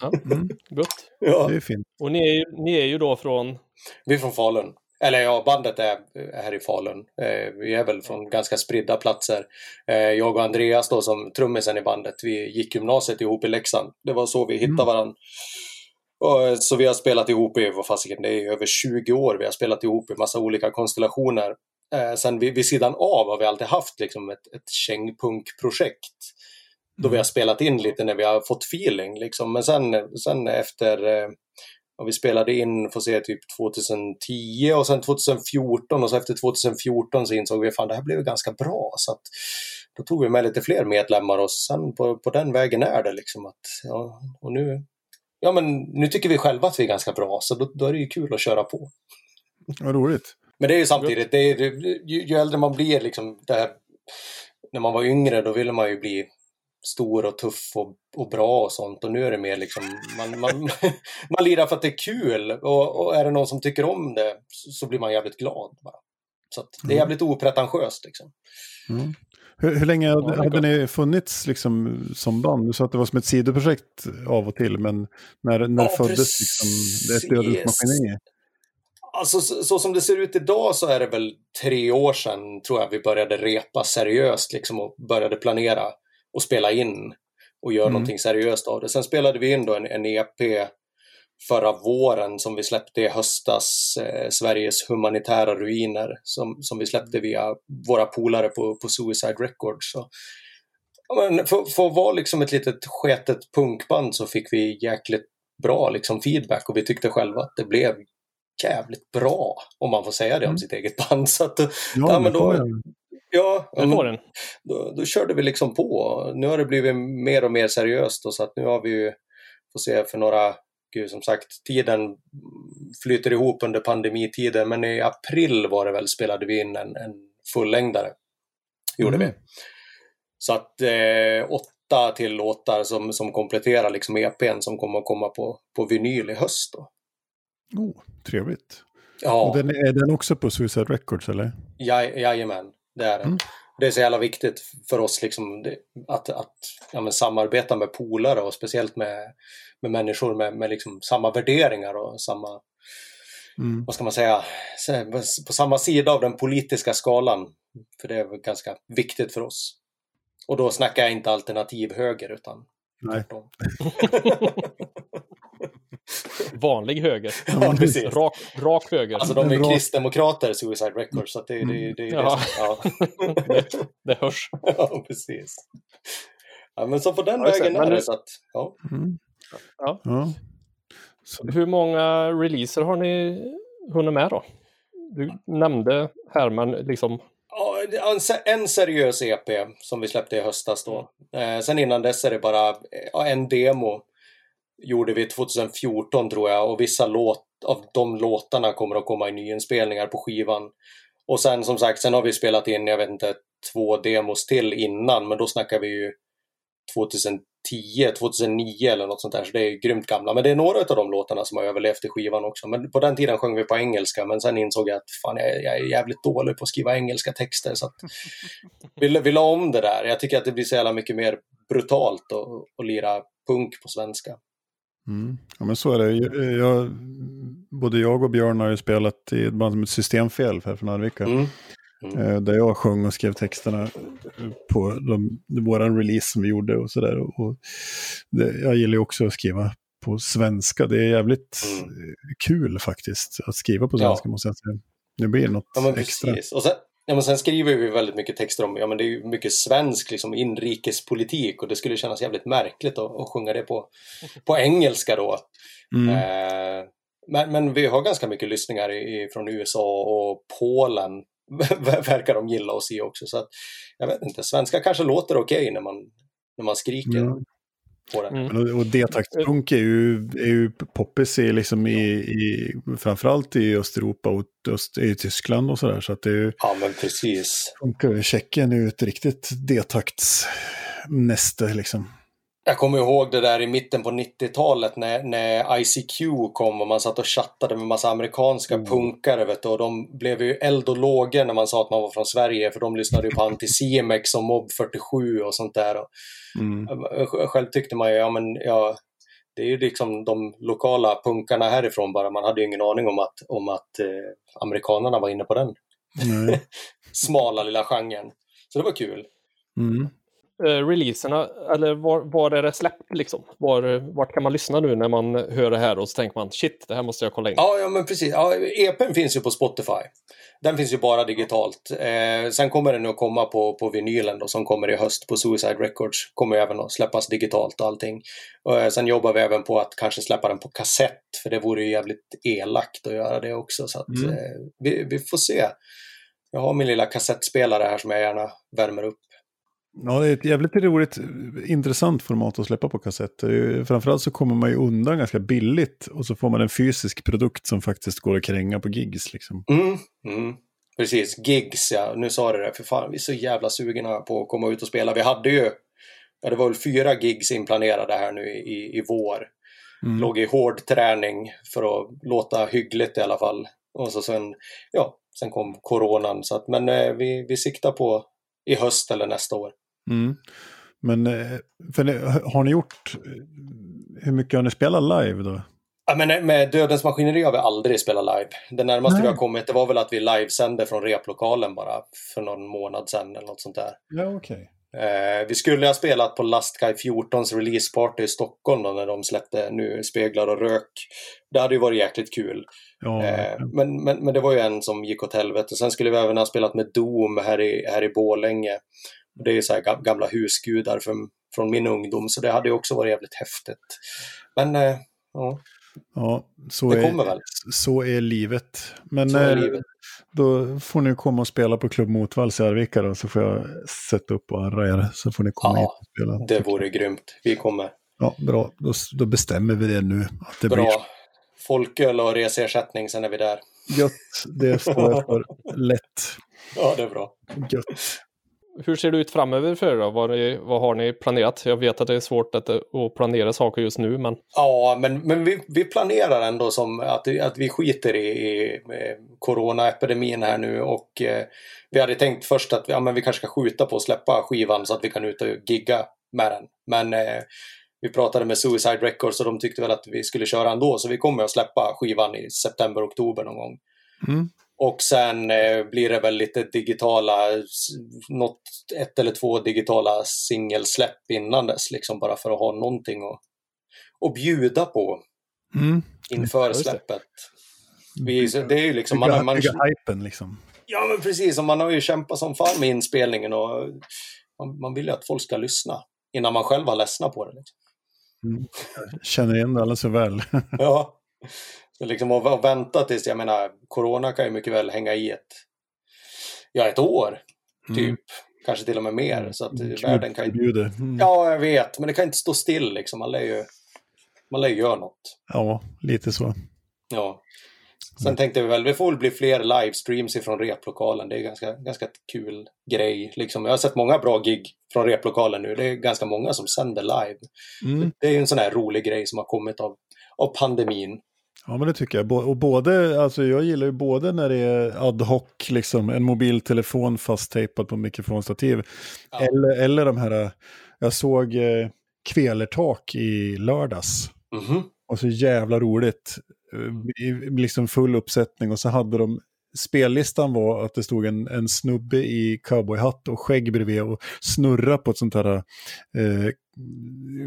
Speaker 3: Ja,
Speaker 1: Mm,
Speaker 3: gott. [laughs]
Speaker 4: Ja.
Speaker 1: det är fint.
Speaker 3: Och ni är, ju, ni är ju då från...
Speaker 4: Vi är från Falun. Eller ja, bandet är är här i Falun. Eh, vi är väl från ganska spridda platser. Eh, jag och Andreas då som trummisen i bandet, vi gick gymnasiet ihop i Leksand. Det var så vi hittade
Speaker 1: Mm.
Speaker 4: varandra. Och, eh, så vi har spelat ihop i, vad fasiken, det är över 20 år vi har spelat ihop i massa olika konstellationer. Eh, sen vid, vid sidan av har vi alltid haft liksom ett, ett kängpunkprojekt. Då vi har spelat in lite när vi har fått feeling. Liksom. Men sen, sen efter, eh, vi spelade in, får se, typ 2010 och sen 2014 och så efter 2014 så insåg vi att det här blev ganska bra. Så att, då tog vi med lite fler medlemmar och sen på, på den vägen är det liksom att, ja, och nu, ja men nu tycker vi själva att vi är ganska bra så då, då är det ju kul att köra på.
Speaker 1: Vad roligt.
Speaker 4: Men det är ju samtidigt, det är, ju, ju äldre man blir, liksom, det här, när man var yngre då ville man ju bli stor och tuff och, och bra och sånt. Och nu är det mer liksom, man, man, [laughs] man lirar för att det är kul. Och, och är det någon som tycker om det så, blir man jävligt glad. Bara. Så det är
Speaker 1: Mm.
Speaker 4: jävligt opretentiöst liksom.
Speaker 1: Mm. Hur, hur länge hade, hade ni funnits liksom, som band? Du sa att det var som ett sidoprojekt av och till, men när, när
Speaker 4: Ja,
Speaker 1: föddes liksom, det
Speaker 4: precis.
Speaker 1: dödens maskineri?
Speaker 4: Alltså så, så som det ser ut idag så är det väl tre år sedan tror jag vi började repa seriöst liksom och började planera och spela in och göra
Speaker 1: Mm.
Speaker 4: någonting seriöst av det. Sen spelade vi in då en, en EP förra våren som vi släppte i höstas, eh, Sveriges humanitära ruiner, som, som vi släppte via våra polare på, på Suicide Records. Så, ja, men för, för att vara liksom ett litet sketet punkband så fick vi jäkligt bra liksom, feedback och vi tyckte själva att det blev jävligt bra, om man får säga det om
Speaker 1: Mm.
Speaker 4: sitt eget band. Så att,
Speaker 1: Ja,
Speaker 4: Ja, men då- ja, då, då körde vi liksom på. Nu har det blivit mer och mer seriöst och så att nu har vi ju, får se för några, gud som sagt, tiden flyter ihop under pandemitiden men i april var det väl spelade vi in en, en fullängdare. Gjorde
Speaker 1: Mm.
Speaker 4: vi. Så att eh, åtta till låtar som, som kompletterar liksom EPn som kommer att komma på, på vinyl i höst. Då.
Speaker 1: Oh, trevligt.
Speaker 4: Ja.
Speaker 1: Och den, är den också på Suicide Records eller?
Speaker 4: Ja, jajamän, det är det.
Speaker 1: Mm.
Speaker 4: Det är så jävla viktigt för oss liksom, att, att ja, men, samarbeta med polare och speciellt med, med människor med, med liksom, samma värderingar och samma,
Speaker 1: Mm.
Speaker 4: vad ska man säga, på samma sida av den politiska skalan. För det är ganska viktigt för oss. Och då snackar jag inte alternativ höger utan
Speaker 1: Nej.
Speaker 4: tvärtom. [laughs] [laughs]
Speaker 3: Vanlig höger. [laughs]
Speaker 4: Ja, precis.
Speaker 3: Rak, rak höger.
Speaker 4: Alltså de är kristdemokrater, Suicide Records, så det, det, det, det
Speaker 3: Ja.
Speaker 4: det som, ja.
Speaker 3: det, [laughs] det hörs.
Speaker 4: ja, precis. Ja, men så på den
Speaker 3: Ja,
Speaker 4: vägen är det. Så att, ja.
Speaker 1: Mm.
Speaker 3: Ja.
Speaker 1: Ja. Så,
Speaker 3: Hur många releaser har ni hunnit med då? Du nämnde här, men liksom...
Speaker 4: Ja, en se- en seriös EP som vi släppte i höstas då. Eh, sen innan dess är det bara eh, en demo. Gjorde vi 2014 tror jag och vissa låt, av de låtarna kommer att komma i nyinspelningar på skivan. Och sen som sagt, sen har vi spelat in, jag vet inte, två demos till innan men då snackar vi ju 2010, 2009 eller något sånt där. Så det är grymt gamla. Men det är några av de låtarna som har överlevt i skivan också. Men på den tiden sjöng vi på engelska men sen insåg jag att fan, jag, jag är jävligt dålig på att skriva engelska texter. Så att [laughs] vi, vi la om det där. Jag tycker att det blir så jävla mycket mer brutalt att, att lira punk på svenska.
Speaker 1: Mm. ja, men så är det. Jag, jag, både jag och Björn har ju spelat i ett band som ett systemfel här från Arvika.
Speaker 4: Mm.
Speaker 1: Eh, Där jag sjöng och skrev texterna på de, våran release som vi gjorde och sådär. Jag gillar ju också att skriva på svenska. Det är jävligt
Speaker 4: Mm.
Speaker 1: eh, kul faktiskt att skriva på
Speaker 4: Ja.
Speaker 1: svenska måste jag säga. Det blir något
Speaker 4: Ja,
Speaker 1: extra.
Speaker 4: Och sen, ja, men sen skriver vi väldigt mycket texter om, ja men det är ju mycket svensk liksom, inrikespolitik och det skulle kännas jävligt märkligt att, att sjunga det på, på engelska då.
Speaker 1: Mm.
Speaker 4: Eh, men, men vi har ganska mycket lyssningar i, från USA och Polen. [laughs] verkar de gilla oss i också. Så att, jag vet inte, svenska kanske låter okej när, man, när man skriker
Speaker 1: Ja.
Speaker 4: På det.
Speaker 3: Mm.
Speaker 1: Men Och, och D-taktspunk är ju, är ju poppis i, liksom i, i, framförallt i Östeuropa och öst, i Tyskland och sådär. Så att det är ju,
Speaker 4: Ja men precis.
Speaker 1: funkar. Tjeckien är ju ett riktigt D-taktsnäste liksom.
Speaker 4: Jag kommer ihåg det där i mitten på 90-talet när, när ICQ kom och man satt och chattade med massa amerikanska
Speaker 1: Mm.
Speaker 4: punkare vet du, och de blev ju eld och lågor när man sa att man var från Sverige för de lyssnade ju på Anticimex och Mob 47 och sånt där. Och,
Speaker 1: Mm.
Speaker 4: själv tyckte man ju, ja men ja, det är ju liksom de lokala punkarna härifrån bara. Man hade ju ingen aning om att, om att eh, amerikanerna var inne på den
Speaker 1: Nej. [laughs]
Speaker 4: smala lilla genren. Så det var kul.
Speaker 1: Mm.
Speaker 3: Eh, releaserna, eller var, var är det släppt liksom? Var, vart kan man lyssna nu när man hör det här och så tänker man shit, det här måste jag kolla in.
Speaker 4: Ja, ja men precis. Ja, EPn finns ju på Spotify. Den finns ju bara digitalt. Eh, sen kommer den att komma på, på vinylen då, som kommer i höst på Suicide Records. Kommer även att släppas digitalt och allting. Och, eh, sen jobbar vi även på att kanske släppa den på kassett, för det vore ju jävligt elakt att göra det också. Så att,
Speaker 1: Mm.
Speaker 4: eh, vi, vi får se. Jag har min lilla kassettspelare här som jag gärna värmer upp.
Speaker 1: Ja, det är ett jävligt roligt, intressant format att släppa på kassett. Framförallt så kommer man ju undan ganska billigt och så får man en fysisk produkt som faktiskt går att kränga på gigs. Liksom.
Speaker 4: Mm, mm. Precis, gigs ja. Nu sa du det, för fan vi är så jävla sugna på att komma ut och spela. Vi hade ju, ja det var väl fyra gigs inplanerade här nu i, i vår.
Speaker 1: Mm.
Speaker 4: Låg i hård träning för att låta hyggligt i alla fall. Och så sen, ja, sen kom coronan. Så att, men eh, vi, vi siktar på i höst eller nästa år.
Speaker 1: Mm. Men eh, har ni gjort, hur mycket har ni spelat live då?
Speaker 4: Ja, men eh, med Dödens Maskineri har vi aldrig spelat live. Det närmaste
Speaker 1: Nej.
Speaker 4: vi har kommit det var väl att vi livesände från replokalen bara för någon månad sedan eller något sånt där.
Speaker 1: Ja, okej.
Speaker 4: Eh, vi skulle ha spelat på Lastguy 14s releaseparty i Stockholm då, när de släppte nu Speglar och rök. Det hade ju varit jäkligt kul.
Speaker 1: Ja,
Speaker 4: Eh, men, men, men det var ju en som gick åt helvete. Sen skulle vi även ha spelat med Doom här i, här i Borlänge. Det är ju så här ga- gamla husgudar från, från min ungdom, så det hade ju också varit jävligt häftigt. Men eh, ja,
Speaker 1: ja så,
Speaker 4: det
Speaker 1: är,
Speaker 4: väl.
Speaker 1: så är livet. Men
Speaker 4: är
Speaker 1: eh,
Speaker 4: livet.
Speaker 1: då får ni komma och spela på Klubb Motvalls i Arvika då, så får jag sätta upp och arra er. Så får ni komma
Speaker 4: Ja,
Speaker 1: hit och spela.
Speaker 4: Det vore grymt. Vi kommer.
Speaker 1: Ja, bra. Då, då bestämmer vi det nu. Att det blir
Speaker 4: Bra. Folköl och reseersättning, sen är vi där.
Speaker 1: gött. Det står jag för. [laughs] Lätt.
Speaker 4: Ja, det är bra.
Speaker 1: Gött.
Speaker 3: Hur ser det ut framöver för er då? Vad, är, vad har ni planerat? Jag vet att det är svårt att, att planera saker just nu, men
Speaker 4: Ja, men, men vi, vi planerar ändå som att, att vi skiter i, i eh, coronaepidemin här nu och eh, vi hade tänkt först att ja, men vi kanske ska skjuta på att släppa skivan så att vi kan ut och gigga med den. Men eh, vi pratade med Suicide Records och de tyckte väl att vi skulle köra ändå så vi kommer att släppa skivan i september, oktober någon gång.
Speaker 1: Mm.
Speaker 4: Och sen eh, blir det väl lite digitala, något, ett eller två digitala singelsläpp innan dess, liksom bara för att ha någonting att, att bjuda på
Speaker 1: Mm.
Speaker 4: inför släppet. Vi, så det är ju liksom, man, man,
Speaker 1: bygga hypen liksom.
Speaker 4: ja men precis, och man har ju kämpat som fan med inspelningen och man, man vill ju att folk ska lyssna innan man själv har ledsnat på det. Liksom.
Speaker 1: Känner igen det alldeles för väl.
Speaker 4: Ja. Så liksom att, vänta tills, jag menar, corona kan ju mycket väl hänga i ett, ja ett år, typ.
Speaker 1: Mm.
Speaker 4: Kanske till och med mer. Så att
Speaker 1: Gud
Speaker 4: världen kan ju...
Speaker 1: Mm.
Speaker 4: Ja, jag vet, men det kan inte stå still liksom. Man lär ju, man lär ju göra något.
Speaker 1: ja, lite så.
Speaker 4: Ja. Sen tänkte vi väl, det får väl bli fler livestreams ifrån replokalen. Det är ganska, ganska kul grej. Liksom. Jag har sett många bra gig från replokalen nu. Det är ganska många som sänder live.
Speaker 1: Mm.
Speaker 4: Det är ju en sån här rolig grej som har kommit av, av pandemin.
Speaker 1: Ja, men det tycker jag. Och både, alltså jag gillar ju både när det är ad hoc, liksom en mobiltelefon fasttejpad på mikrofonstativ.
Speaker 4: Ja.
Speaker 1: Eller, eller de här, jag såg eh, Kvelertak i lördags.
Speaker 4: Mhm.
Speaker 1: Och så jävla roligt. eh, liksom full uppsättning och så hade de Spellistan var att det stod en, en snubbe i cowboyhatt och skägg bredvid och snurra på ett sånt här eh,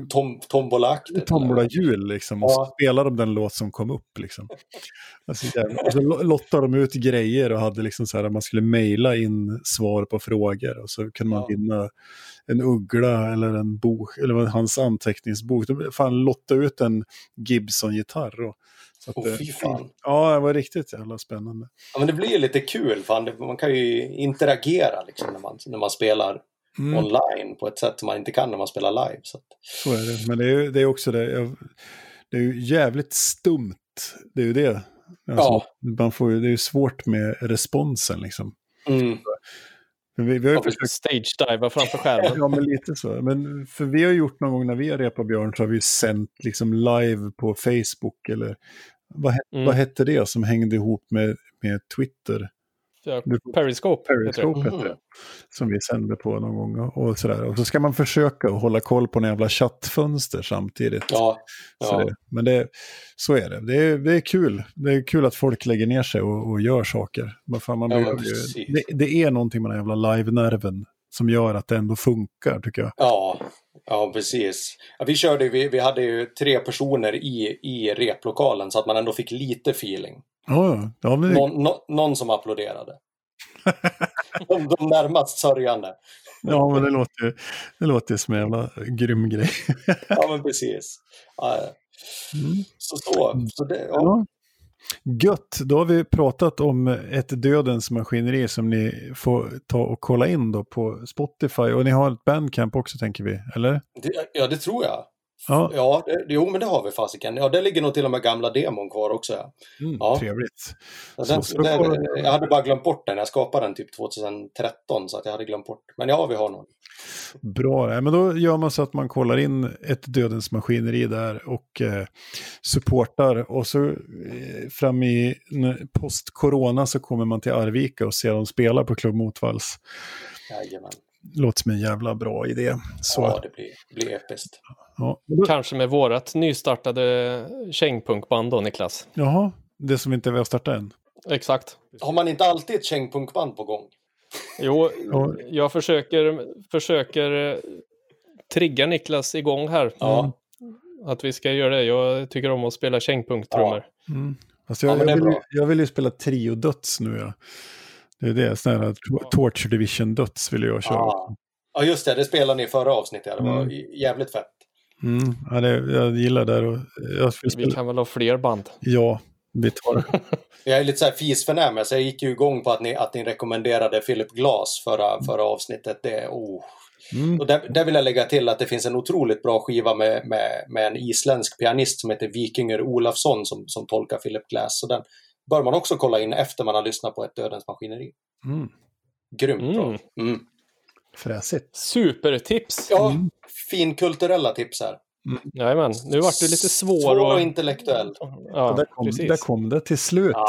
Speaker 4: Tom, tombolaktigt.
Speaker 1: tombolahjul liksom. Och
Speaker 4: Ja.
Speaker 1: så spelade de den låt som kom upp liksom. Alltså, och så lo- lottade de ut grejer och hade liksom så här att man skulle mejla in svar på frågor och så kunde man
Speaker 4: Ja.
Speaker 1: vinna en uggla eller en bok, eller hans anteckningsbok. De fan lottade ut en Gibson-gitarr. Och, så eh,
Speaker 4: fy fan.
Speaker 1: Ja, det var riktigt jävla spännande.
Speaker 4: Ja, men det blir ju lite kul. Fan. Man kan ju interagera liksom, när, man, när man spelar
Speaker 1: Mm,
Speaker 4: online på ett sätt som man inte kan när man spelar live. Så att,
Speaker 1: så är det. Men det är, ju- det är också det. jag- Det är ju jävligt stumt. Det är ju det. Alltså,
Speaker 4: Ja.
Speaker 1: man får, ju- det är ju svårt med responsen liksom.
Speaker 4: mm.
Speaker 1: Men vi, vi har ju
Speaker 3: Ja,
Speaker 1: försökt
Speaker 3: Stage-diva framför skärmen. [laughs]
Speaker 1: Ja, men lite så. Men för vi har gjort någon gång när vi har repat Björn så har vi sänt liksom live på Facebook eller vad,
Speaker 3: Mm.
Speaker 1: vad hette det som hängde ihop med, med Twitter?
Speaker 3: Ja,
Speaker 1: Du-
Speaker 3: Periscope. heter det.
Speaker 1: Periscope hette
Speaker 4: Mhm.
Speaker 1: det. Som vi sände på någon gång och, sådär. Och så ska man försöka att hålla koll på en jävla chattfönster samtidigt.
Speaker 4: Ja,
Speaker 1: Så
Speaker 4: ja.
Speaker 1: det, men det, så är det. Det är, det är kul. Det är kul att folk lägger ner sig och, och gör saker. Fan, man
Speaker 4: Ja,
Speaker 1: ju, det, det är någonting med den jävla live-nerven som gör att det ändå funkar, tycker jag.
Speaker 4: ja, ja precis. Ja, vi, körde, vi, vi hade ju tre personer i, i replokalen så att man ändå fick lite feeling.
Speaker 1: Ja, ja. men,
Speaker 4: Någon, nå- någon som applåderade. [laughs] de, de närmast sörjande.
Speaker 1: Ja, men det låter ju det låter som en jävla grym grej.
Speaker 4: Ja, men precis. Ja,
Speaker 1: Mm.
Speaker 4: så, så, så det, ja.
Speaker 1: Gött, då har vi pratat om ett dödens maskineri som ni får ta och kolla in då på Spotify. Och ni har ett bandcamp också tänker vi, eller?
Speaker 4: Det, ja, det tror jag.
Speaker 1: Ja,
Speaker 4: Ja, det, jo men det har vi fasiken. Ja, det ligger nog till och med gamla demon kvar också. Ja.
Speaker 1: mm,
Speaker 4: ja.
Speaker 1: trevligt.
Speaker 4: Den, den,
Speaker 1: får-
Speaker 4: jag hade bara glömt bort den. Jag skapade den typ 2013 så att jag hade glömt bort. Men ja, vi har någon.
Speaker 1: Bra, men då gör man så att man kollar in ett dödens maskineri där och eh, supportar. Och så eh, fram i post-corona så kommer man till Arvika och ser dem spela på Klubb Motvalls.
Speaker 4: Jajamän.
Speaker 1: Låter som en jävla bra idé. Så,
Speaker 4: Ja,
Speaker 1: ja.
Speaker 4: det blir, blir episkt.
Speaker 3: Kanske med vårat nystartade kängpunkband då, Niklas.
Speaker 1: Jaha, det som inte vi har startat än.
Speaker 3: Exakt.
Speaker 4: Har man inte alltid ett kängpunkband på gång?
Speaker 3: Jo,
Speaker 1: Ja.
Speaker 3: jag försöker, försöker eh, trigga Niklas igång här.
Speaker 4: Ja.
Speaker 3: Att vi ska göra det. Jag tycker om att spela kängpunktrummor.
Speaker 1: Mm. Alltså jag,
Speaker 4: Ja,
Speaker 1: jag, vill, jag vill ju spela trio döds nu. Ja. Det är det, sån här to- Torture Division döds vill jag köra.
Speaker 4: Ja. ja, just det. Det spelade ni i förra avsnittet. Det var
Speaker 1: Mm.
Speaker 4: jävligt fett.
Speaker 1: Mm. Ja, det, jag gillar det. Och jag
Speaker 3: Vi kan väl ha fler band.
Speaker 1: Ja, vi tar det. [laughs]
Speaker 4: Jag är lite så här fisförnäm, så jag gick ju igång på att ni, att ni rekommenderade Philip Glass förra, förra avsnittet. Det, oh.
Speaker 1: Mm.
Speaker 4: Och där, där vill jag lägga till att det finns en otroligt bra skiva med, med, med en isländsk pianist som heter Vikinger Olafsson som, som tolkar Philip Glass. Så den bör man också kolla in efter man har lyssnat på ett Dödens Maskineri.
Speaker 1: Mm.
Speaker 4: Grymt bra.
Speaker 3: Mm.
Speaker 4: Mm.
Speaker 1: Fräsigt.
Speaker 3: Supertips!
Speaker 4: Ja,
Speaker 1: Mm.
Speaker 4: finkulturella tips här.
Speaker 3: Jajamän, nu vart det lite svår
Speaker 4: Svår och
Speaker 3: och...
Speaker 4: intellektuell.
Speaker 3: Ja,
Speaker 1: där, kom,
Speaker 3: precis.
Speaker 1: där kom det till slut.
Speaker 4: Ja,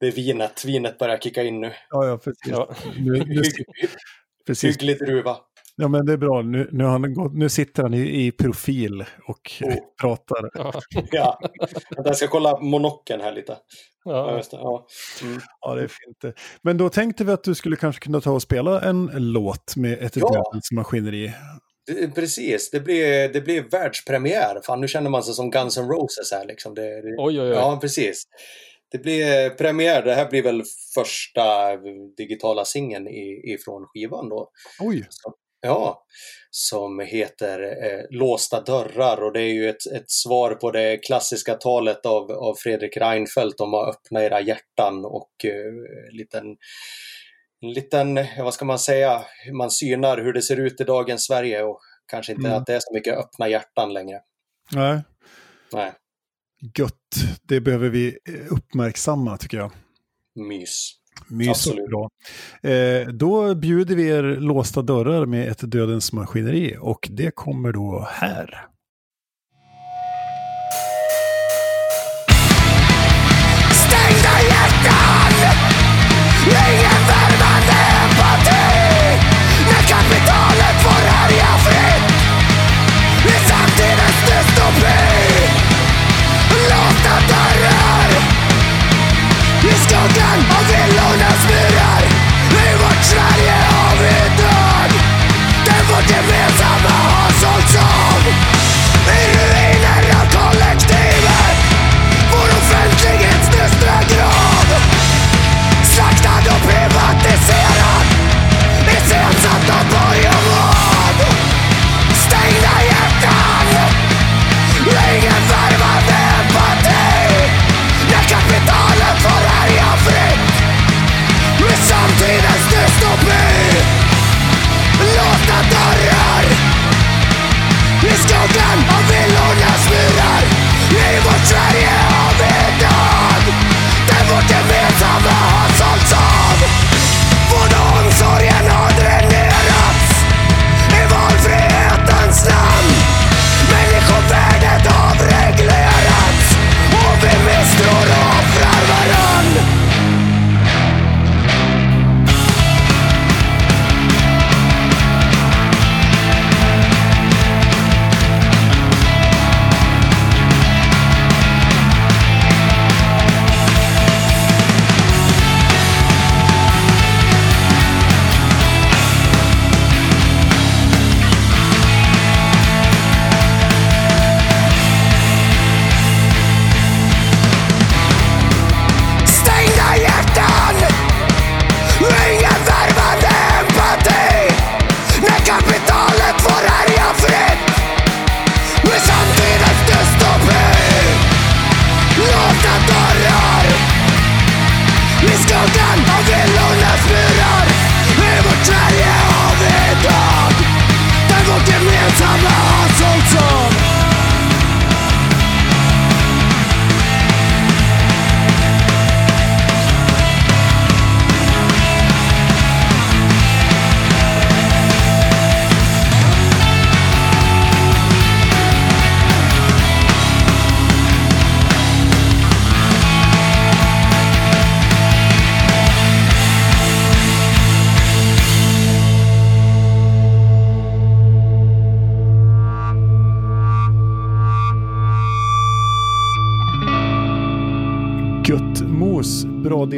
Speaker 4: det är vinet. Vinet börjar kicka in nu.
Speaker 1: Ja, ja precis.
Speaker 3: Ja.
Speaker 1: Nu, nu, precis.
Speaker 4: hygglig druva.
Speaker 1: Ja, men det är bra. Nu, nu, han gått, nu sitter han i, i profil och
Speaker 4: Oh. [laughs]
Speaker 1: pratar.
Speaker 3: Ja, [laughs]
Speaker 4: Ja. Jag ska kolla monocken här lite. Ja,
Speaker 3: ja.
Speaker 4: just det. Ja. Mm.
Speaker 1: Ja, det är fint. Men då tänkte vi att du skulle kanske kunna ta och spela en låt med ett
Speaker 4: Ja.
Speaker 1: dödens maskineri.
Speaker 4: Precis, det blir, det blir världspremiär. Fan, nu känner man sig som Guns N' Roses här liksom. Det, det,
Speaker 3: Oj, oj, oj.
Speaker 4: Ja, precis. Det blir premiär. Det här blir väl första digitala singeln ifrån skivan då.
Speaker 1: Oj,
Speaker 4: Ja, som heter eh, Låsta dörrar och det är ju ett, ett svar på det klassiska talet av, av Fredrik Reinfeldt om att öppna era hjärtan och eh, liten, en liten, vad ska man säga, man synar hur det ser ut i dagens Sverige och kanske inte
Speaker 1: Mm.
Speaker 4: att det är så mycket öppna hjärtan längre.
Speaker 1: nej.
Speaker 4: Nej,
Speaker 1: Gött. Det behöver vi eh, uppmärksamma tycker jag.
Speaker 4: mys.
Speaker 1: Mys
Speaker 4: Absolut.
Speaker 1: bra. Eh, då bjuder vi er låsta dörrar med ett dödens maskineri och det kommer då här.
Speaker 5: Stängda hjärtan Ingen värmande empati När kapitalet får härja fritt I samtidens dystopi Låsta dörrar I skuggan av Sverige av idag död. Den vårt gemensamma har sålts av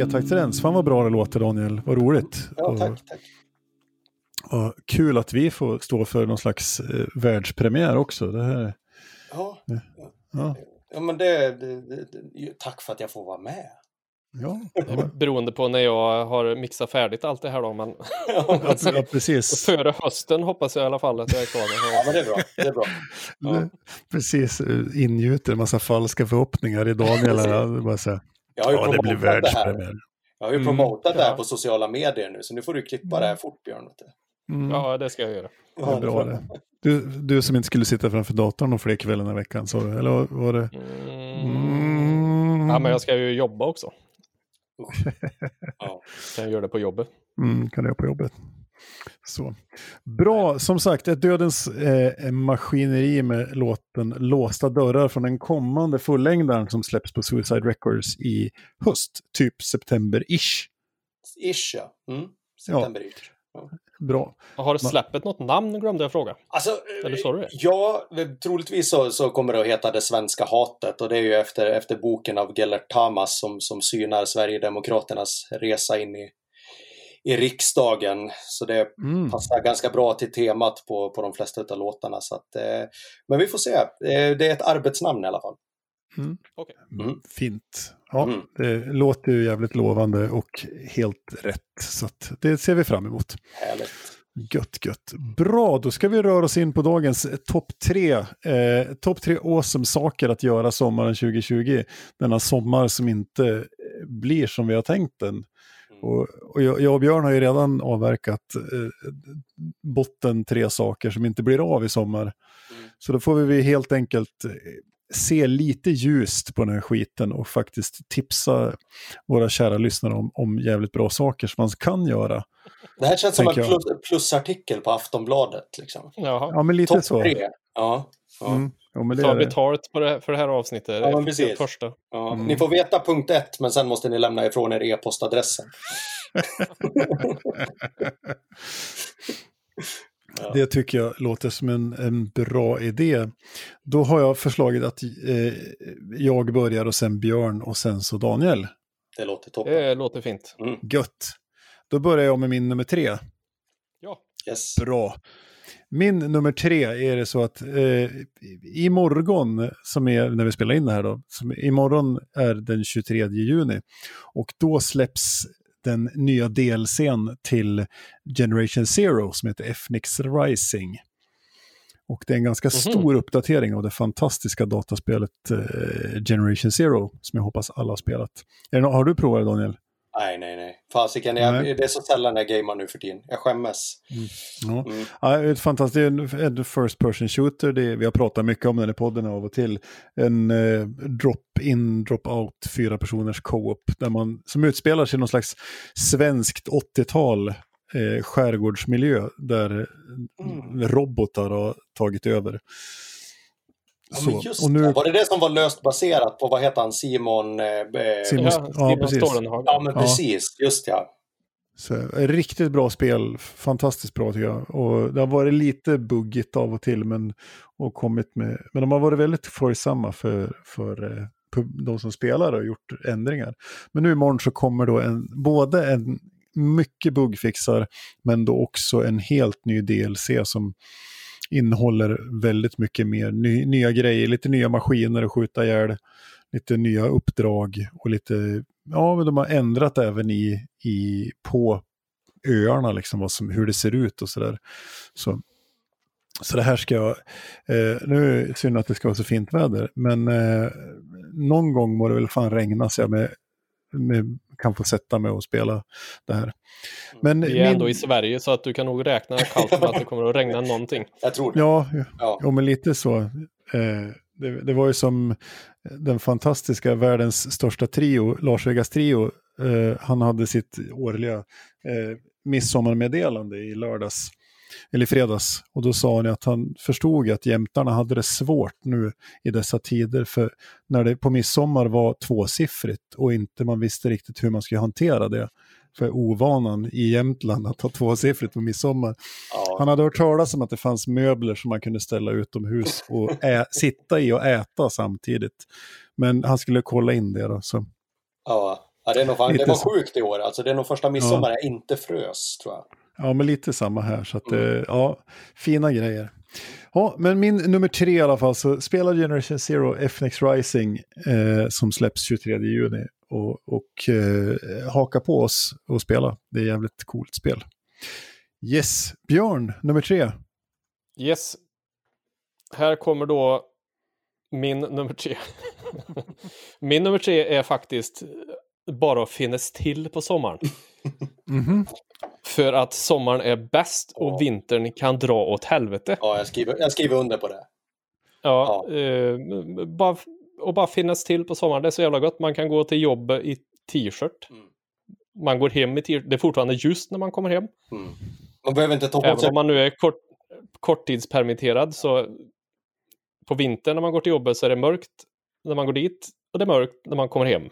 Speaker 1: bra D-taktrens. Fan vad bra det låter Daniel, vad roligt.
Speaker 4: Ja,
Speaker 1: Och-
Speaker 4: tack, tack.
Speaker 1: och kul att vi får stå för någon slags eh, världspremiär också. Det här,
Speaker 4: Ja,
Speaker 1: ja,
Speaker 4: ja men det, det, det, tack för att jag får vara med.
Speaker 1: ja,
Speaker 3: Det är Beroende på när jag har mixat färdigt allt det här då. Men
Speaker 1: ja, [laughs] ja, precis.
Speaker 3: före hösten hoppas jag i alla fall att jag är klar.
Speaker 4: Ja, men det är bra. Det är bra. [laughs] Ja.
Speaker 1: Precis, eh, ingjuter en massa falska förhoppningar i Daniel. bara så här,
Speaker 4: Jag har ju
Speaker 1: ja, det blir
Speaker 4: promotat det här.
Speaker 1: världspremiär.
Speaker 4: Jag har ju
Speaker 1: Mm.
Speaker 4: promotat det här
Speaker 3: Ja.
Speaker 4: på sociala medier nu, så nu får du klippa det här fort, Björn.
Speaker 1: Mm,
Speaker 3: Ja, det ska jag göra.
Speaker 1: det är bra det. Du, du som inte skulle sitta framför datorn någon fler kvällar i veckan, sa du? Eller var det?
Speaker 3: Mm.
Speaker 1: Mm.
Speaker 3: Ja, men jag ska ju jobba också.
Speaker 4: Ja.
Speaker 3: Kan jag göra det på jobbet.
Speaker 1: Mm, kan du göra på jobbet. Så. Bra, som sagt, ett dödens eh, maskineri med låten Låsta dörrar från den kommande fullängdaren som släpps på Suicide Records i höst, typ september-ish.
Speaker 4: Ish, ja. Mm. September-ish. Ja.
Speaker 1: Bra.
Speaker 3: Har släppet något namn glömde jag fråga.
Speaker 4: Alltså,
Speaker 3: Eller sa du det?
Speaker 4: ja, troligtvis så, så kommer det att heta Det svenska hatet och det är ju efter, efter boken av Gellert Tamas som, som synar Sverigedemokraternas resa in i, i riksdagen. Så det
Speaker 1: Mm.
Speaker 4: passar ganska bra till temat på, på de flesta av låtarna. Så att, eh, men vi får se. Eh, det är ett arbetsnamn i alla fall.
Speaker 3: Okej.
Speaker 4: Mm.
Speaker 1: Fint. Ja,
Speaker 4: Mm.
Speaker 1: Det låter ju jävligt lovande och helt rätt. Så att det ser vi fram emot.
Speaker 4: Härligt.
Speaker 1: Gött, gött. Bra, då ska vi röra oss in på dagens eh, topp tre. Eh, topp tre awesome saker att göra sommaren 2020. Denna sommar som inte eh, blir som vi har tänkt den. Och, och jag, jag och Björn har ju redan avverkat eh, botten tre saker som inte blir av i sommar.
Speaker 4: Mm.
Speaker 1: Så då får vi helt enkelt eh, se lite ljust på den här skiten och faktiskt tipsa våra kära lyssnare om, om jävligt bra saker som man kan göra.
Speaker 4: Det här känns som en plus, plusartikel på Aftonbladet. Liksom.
Speaker 3: Jaha.
Speaker 1: Ja, men lite
Speaker 4: Topp
Speaker 1: så.
Speaker 4: tre. Ja. Ja.
Speaker 1: Mm. Ja, men det
Speaker 3: Ta
Speaker 1: det.
Speaker 3: betalt på det, för det här avsnittet.
Speaker 4: Ja, men
Speaker 3: Det
Speaker 4: precis.
Speaker 3: Första.
Speaker 4: Ja.
Speaker 1: Mm.
Speaker 4: Ni får veta punkt ett, men sen måste ni lämna ifrån er e-postadressen. Ja. [laughs]
Speaker 1: Det tycker jag låter som en, en bra idé. Då har jag förslagit att eh, jag börjar och sen Björn och sen så Daniel.
Speaker 4: Det låter toppen.
Speaker 3: Det låter fint.
Speaker 1: Gött. Då börjar jag med min nummer tre.
Speaker 3: Ja.
Speaker 4: Yes.
Speaker 1: Bra. Min nummer tre är det så att eh, imorgon, som är när vi spelar in det här då, som imorgon är den 23 juni. Och då släpps den nya DLCn till Generation Zero som heter FNix Rising. Och det är en ganska
Speaker 3: Mhm.
Speaker 1: stor uppdatering av det fantastiska dataspelet eh, Generation Zero som jag hoppas alla har spelat. Är det har du provat det Daniel?
Speaker 4: Nej, nej, nej. Fasiken,
Speaker 1: Nej.
Speaker 4: det är så sällan jag gamer nu för tiden. Jag skämmes.
Speaker 1: Ja.
Speaker 4: Mm.
Speaker 1: Ja, det är ett fantastiskt, en, first person shooter, det vi har pratat mycket om den i podden av och till. En eh, drop-in, drop-out, fyra personers co-op, där man, som utspelar sig i någon slags svenskt 80-tal eh, skärgårdsmiljö, där
Speaker 4: Mm.
Speaker 1: robotar har tagit över.
Speaker 4: Ja, men just
Speaker 1: och
Speaker 4: det.
Speaker 1: nu,
Speaker 4: Var det det som var löst baserat på, vad heter han, Simon? Eh,
Speaker 1: Simon-
Speaker 3: Ja,
Speaker 1: ja,
Speaker 3: Simon
Speaker 1: precis.
Speaker 3: Stålenhag.
Speaker 4: Ja, men
Speaker 1: Ja.
Speaker 4: precis. Just ja.
Speaker 1: Så, riktigt bra spel, fantastiskt bra tycker jag. Och det har varit lite buggigt av och till, men, och kommit med, men de har varit väldigt följsamma för, för eh, de som spelar och gjort ändringar. Men nu imorgon så kommer då en, både en mycket buggfixar, men då också en helt ny DLC som innehåller väldigt mycket mer ny, nya grejer, lite nya maskiner att skjuta ihjäl, lite nya uppdrag och lite, ja men de har ändrat även i, i på öarna liksom vad som, hur det ser ut och sådär. Så, så det här ska jag, eh, nu är det synd att det ska vara så fint väder, men eh, någon gång må det väl fan regna så jag med, med, kan få sätta mig och spela det här. Men
Speaker 3: Vi är ändå i Sverige så att du kan nog räkna kallt med att det kommer att regna någonting. [laughs]
Speaker 4: Jag tror det.
Speaker 1: Ja,
Speaker 4: Ja.
Speaker 1: Ja, men lite så. Eh, det, det var ju som den fantastiska världens största trio, Lars Vegas trio. Eh, han hade sitt årliga eh, midsommarmeddelande i lördags, eller i fredags. Och då sa han att han förstod att jämtarna hade det svårt nu i dessa tider. För när det på midsommar var tvåsiffrigt och inte man visste riktigt hur man skulle hantera det. För ovanan i Jämtland att ha tvåsiffrigt på midsommar.
Speaker 4: Ja.
Speaker 1: Han hade hört talas om att det fanns möbler som man kunde ställa utomhus och ä- sitta i och äta samtidigt. Men han skulle kolla in det då. Så.
Speaker 4: Ja. Ja, det, är nog fan, det var sjukt i år. Alltså, det är nog första midsommar jag inte frös, tror jag.
Speaker 1: Ja, men lite samma här. Så att,
Speaker 4: Mm.
Speaker 1: eh, ja, fina grejer. Ja, men min nummer tre i alla fall, så spelar Generation Zero FNX Rising eh, som släpps 23 juni. Och, och eh, haka på oss och spela. Det är jävligt coolt spel. Yes, Björn, nummer tre.
Speaker 3: Yes. Här kommer då min nummer tre. [laughs] min nummer tre är faktiskt bara att finnas till på sommaren. [laughs]
Speaker 1: Mhm.
Speaker 3: För att sommaren är bäst och
Speaker 4: Ja.
Speaker 3: vintern kan dra åt helvete.
Speaker 4: Ja, jag skriver, jag skriver under på det.
Speaker 3: Ja, eh, bara, och bara finnas till på sommaren, det är så jävla gott. Man kan gå till jobbet i t-shirt.
Speaker 4: Mm.
Speaker 3: Man går hem i t-shirt. Det är fortfarande ljust när man kommer hem.
Speaker 4: Mm. Man behöver inte ta på
Speaker 3: Även
Speaker 4: sig...
Speaker 3: om man nu är kort, korttidspermitterad så på vintern när man går till jobbet så är det mörkt när man går dit och det är mörkt när man kommer hem.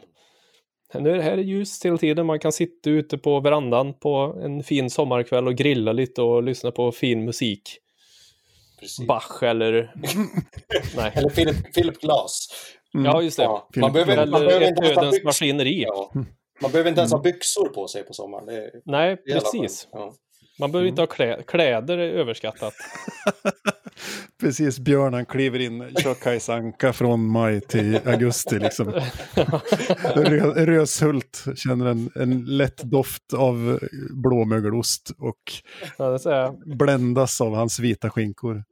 Speaker 3: Nu är det här ljust hela tiden. Man kan sitta ute på verandan på en fin sommarkväll och grilla lite och lyssna på fin musik.
Speaker 4: Precis.
Speaker 3: Bach eller... [laughs] Nej.
Speaker 4: Eller Philip, Philip Glass.
Speaker 3: Ja, just det.
Speaker 4: Ja. Man, behöver,
Speaker 1: Glass.
Speaker 4: man,
Speaker 3: Eller
Speaker 4: behöver inte ens
Speaker 3: maskineri.
Speaker 4: Ja. man behöver inte ens ha byxor på sig på sommaren. Det är
Speaker 3: Nej, precis.
Speaker 4: Ja.
Speaker 3: Man behöver inte ha klä kläder, är överskattat. [laughs]
Speaker 1: Precis, Björn han kliver in, kör Kajsa Anka från maj till augusti liksom. [laughs] Rö, Röshult känner en, en lätt doft av blåmögelost och
Speaker 3: Ja,
Speaker 1: bländas av hans vita skinkor.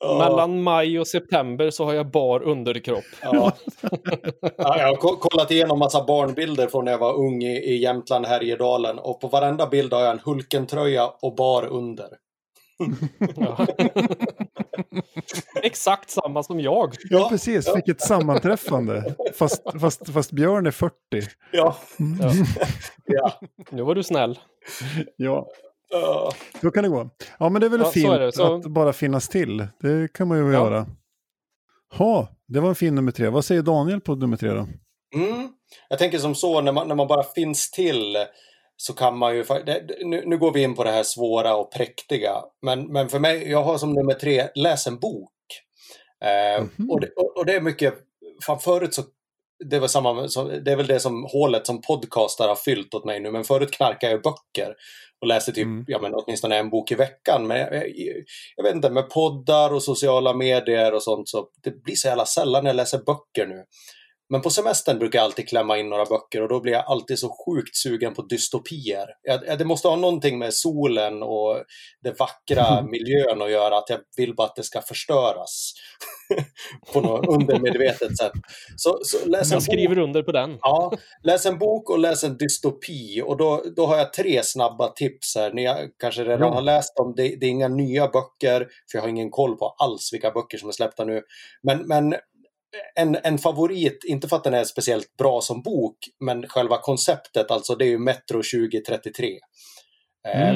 Speaker 4: Ja.
Speaker 3: Mellan maj och september så har jag bar underkropp.
Speaker 4: Ja. [laughs] ja, jag har ko- kollat igenom massa barnbilder från när jag var ung i, i Jämtland, Härjedalen. Och på varenda bild har jag en Hulken-tröja och bar under.
Speaker 3: Ja. [laughs] Exakt samma som jag.
Speaker 1: Ja, precis, vilket sammanträffande. Fast, fast, fast Björn är 40.
Speaker 4: Ja.
Speaker 3: Ja. [laughs]
Speaker 4: ja.
Speaker 3: Nu var du snäll.
Speaker 1: Ja,
Speaker 4: Ja.
Speaker 1: så kan det gå. Ja, men det är väl
Speaker 3: Ja, så
Speaker 1: fint
Speaker 3: är så-
Speaker 1: att bara finnas till. Det kan man ju
Speaker 3: Ja.
Speaker 1: göra. Ha, det var en fin nummer tre. Vad säger Daniel på nummer tre då?
Speaker 4: Mm. Jag tänker som så, när man, när man bara finns till så kan man ju... Det, nu, nu går vi in på det här svåra och präktiga. Men, men för mig, jag har som nummer tre, läs en bok. Eh,
Speaker 1: Mhm.
Speaker 4: och, det, och, och det är mycket... Fan, förut så... Det, var samma, så, det är väl det som hålet som podcastar har fyllt åt mig nu. Men förut knarkade jag böcker och läste typ,
Speaker 1: Mm.
Speaker 4: ja men åtminstone en bok i veckan. Men jag, jag, jag vet inte, med poddar och sociala medier och sånt så det blir så jävla sällan jag läser böcker nu. Men på semestern brukar jag alltid klämma in några böcker och då blir jag alltid så sjukt sugen på dystopier. Jag, det måste ha någonting med solen och den vackra [laughs] miljön att göra, att jag vill bara att det ska förstöras. [laughs] på något undermedvetet sätt. Så, så läs en
Speaker 3: Jag
Speaker 4: bok.
Speaker 3: skriver under på den.
Speaker 4: Ja, läs en bok och läs en dystopi. Och då, då har jag tre snabba tips här. Ni har kanske redan
Speaker 1: Ja.
Speaker 4: har läst dem. Det, det är inga nya böcker, för jag har ingen koll på alls vilka böcker som är släppta nu. Men, men en, en favorit, inte för att den är speciellt bra som bok, men själva konceptet, alltså det är ju Metro 2033. Eh,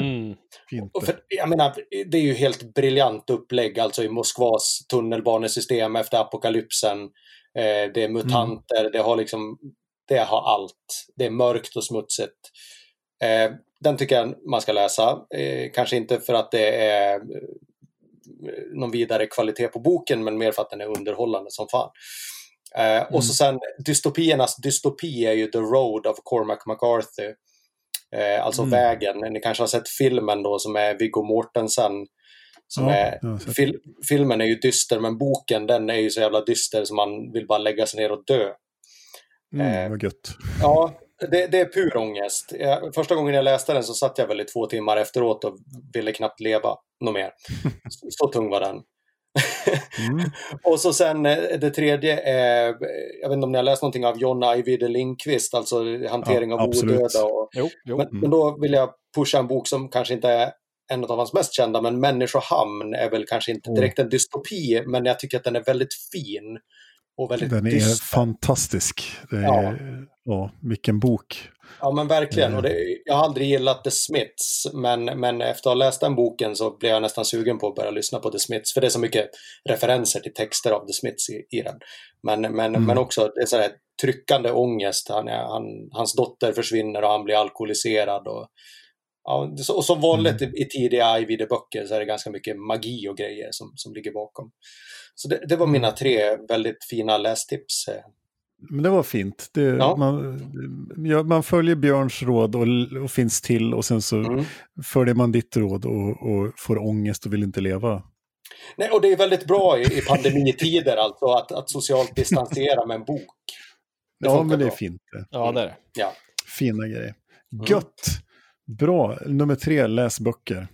Speaker 3: Mm.
Speaker 4: Och för, jag menar, det är ju helt briljant upplägg alltså i Moskvas tunnelbanesystem efter apokalypsen. Eh, det är mutanter, det har liksom, det har allt. Det är mörkt och smutsigt. Eh, den tycker jag man ska läsa. Eh, kanske inte för att det är eh, någon vidare kvalitet på boken, men mer för att den är underhållande som fan. Eh, Och så sen, dystopiernas dystopi är ju The Road of Cormac McCarthy. Eh, alltså
Speaker 1: Mm.
Speaker 4: Vägen. Ni kanske har sett filmen då som är Viggo Mortensen. Som
Speaker 1: Ja,
Speaker 4: är, fil, filmen är ju dyster men boken den är ju så jävla dyster så man vill bara lägga sig ner och dö.
Speaker 1: Mm, vad gött.
Speaker 4: Ja, det, det är pur ångest. Jag, första gången jag läste den så satt jag väl i två timmar efteråt och ville knappt leva något mer. [laughs] Så, så tung var den.
Speaker 1: Mm. [laughs]
Speaker 4: Och så sen eh, det tredje är, jag vet inte om ni har läst någonting av John Ajvide Lindqvist, alltså hantering
Speaker 1: Ja,
Speaker 4: av
Speaker 1: absolut.
Speaker 4: odöda. Och,
Speaker 3: Jo, jo.
Speaker 4: men, men då vill jag pusha en bok som kanske inte är en av hans mest kända, men Människohamn är väl kanske inte
Speaker 1: Oh.
Speaker 4: direkt en dystopi, men jag tycker att den är väldigt fin. Och väldigt
Speaker 1: Den är
Speaker 4: dyster.
Speaker 1: fantastisk. Är,
Speaker 4: Ja.
Speaker 1: ja. vilken bok.
Speaker 4: Ja men verkligen.
Speaker 1: Mm.
Speaker 4: Och det, jag har aldrig gillat The Smiths men, men efter att ha läst den boken så blev jag nästan sugen på att börja lyssna på The Smiths. För det är så mycket referenser till texter av The Smiths i, i den. Men, men,
Speaker 1: Mm.
Speaker 4: men också det är så tryckande ångest. Han, han, hans dotter försvinner och han blir alkoholiserad. Och, ja, och som vanligt
Speaker 1: Mm.
Speaker 4: i, tidiga Ajvide-böcker så är det ganska mycket magi och grejer som, som ligger bakom. Så det, det var mina
Speaker 1: Mm.
Speaker 4: tre väldigt fina lästips. eh.
Speaker 1: Men det var fint. Det,
Speaker 4: Ja.
Speaker 1: man, ja, man följer Björns råd och, och finns till och sen så
Speaker 4: Mm.
Speaker 1: följer man ditt råd och, och får ångest och vill inte leva.
Speaker 4: Nej, och det är väldigt bra i, i pandemitider alltså att, att socialt distansera med en bok. Det
Speaker 1: ja, men det är
Speaker 4: bra.
Speaker 1: fint det.
Speaker 3: Ja, det är det.
Speaker 4: Ja,
Speaker 1: Fina grejer.
Speaker 4: Mm.
Speaker 1: Gött! Bra. Nummer tre, läs böcker.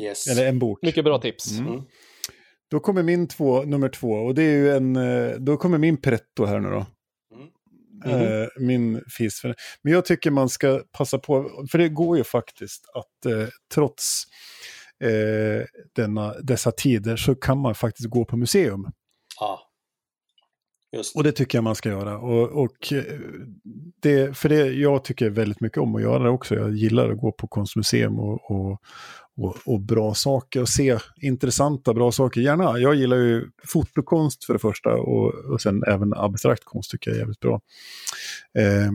Speaker 4: yes.
Speaker 1: Eller en bok.
Speaker 3: Mycket bra tips.
Speaker 1: Mm.
Speaker 4: Mm.
Speaker 1: Då kommer min två, nummer två och det är ju en, eh, då kommer min pretto här nu då.
Speaker 4: Mm.
Speaker 1: Eh, min fis. Men jag tycker man ska passa på, för det går ju faktiskt att eh, trots eh, denna, dessa tider så kan man faktiskt gå på museum.
Speaker 4: Ja. Just
Speaker 1: Och det tycker jag man ska göra. Och, och det, för det, jag tycker väldigt mycket om att göra det också. Jag gillar att gå på konstmuseum och, och, och, och bra saker och se intressanta bra saker. Gärna, jag gillar ju fotokonst för det första och, och sen även abstrakt konst tycker jag är jävligt bra. Eh,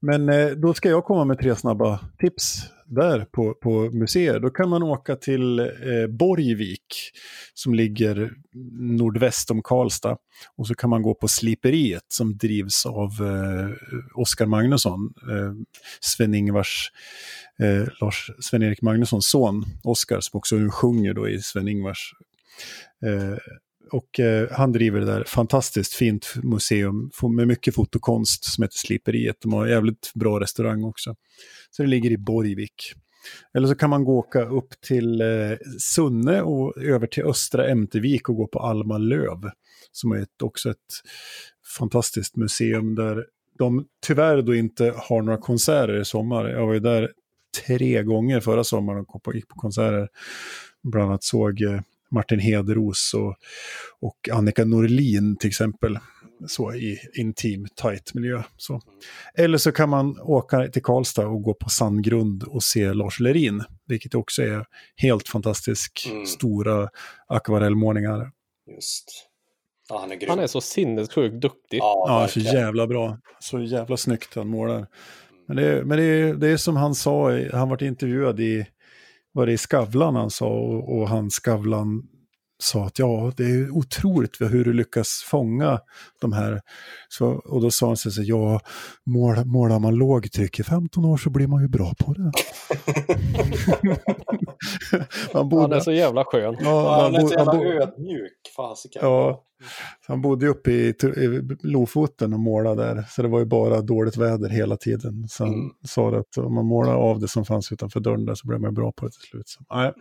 Speaker 1: men eh, då ska jag komma med tre snabba tips där på, på museer. Då kan man åka till eh, Borgvik som ligger nordväst om Karlstad. Och så kan man gå på Sliperiet som drivs av eh, Oskar Magnusson, eh, Sven-Ingvars, eh, Lars Sven-Erik Magnussons son, Oskar, som också sjunger då i Sven-Ingvars. Eh, och eh, han driver det där fantastiskt fint museum med mycket fotokonst som heter Sliperiet. De har en jävligt bra restaurang också. Så det ligger i Borgvik. Eller så kan man gå åka upp till eh, Sunne och över till Östra Ämtervik och gå på Alma Löv. Som är ett, också ett fantastiskt museum där de tyvärr då inte har några konserter i sommar. Jag var ju där tre gånger förra sommaren och gick på konserter. Bland annat såg eh, Martin Hederos och, och Annika Norlin till exempel. Så i intim, tight miljö. Så. Eller så kan man åka till Karlstad och gå på Sandgrund och se Lars Lerin. Vilket också är helt fantastisk,
Speaker 4: Mm.
Speaker 1: stora akvarellmålningar.
Speaker 4: Just. Ja, han är grym.
Speaker 3: Han är så sinnessjukt duktig.
Speaker 4: Ja,
Speaker 1: Ja, så jävla bra. Så jävla snyggt han målar. Men det, är- men det, det är som han sa, han varit intervjuad i, var det i Skavlan han sa, och, och han Skavlan sa att ja, det är otroligt hur du lyckas fånga de här. Så, och då sa han så här, ja, mål, målar man lågtryck i 15 år så blir man ju bra på det. [laughs] [laughs] [laughs] han
Speaker 3: Han
Speaker 1: bodde,
Speaker 3: är så jävla skön.
Speaker 1: ja,
Speaker 4: Ja, han är så jävla
Speaker 1: bo-
Speaker 4: ödmjuk. Fasiken.
Speaker 1: Ja. Han bodde uppe i, i Lofoten och målade där, så det var ju bara dåligt väder hela tiden. Så han
Speaker 4: Mm.
Speaker 1: sa det att om man målar av det som fanns utanför dörren där så blev man ju bra på det till slut. Så, nej.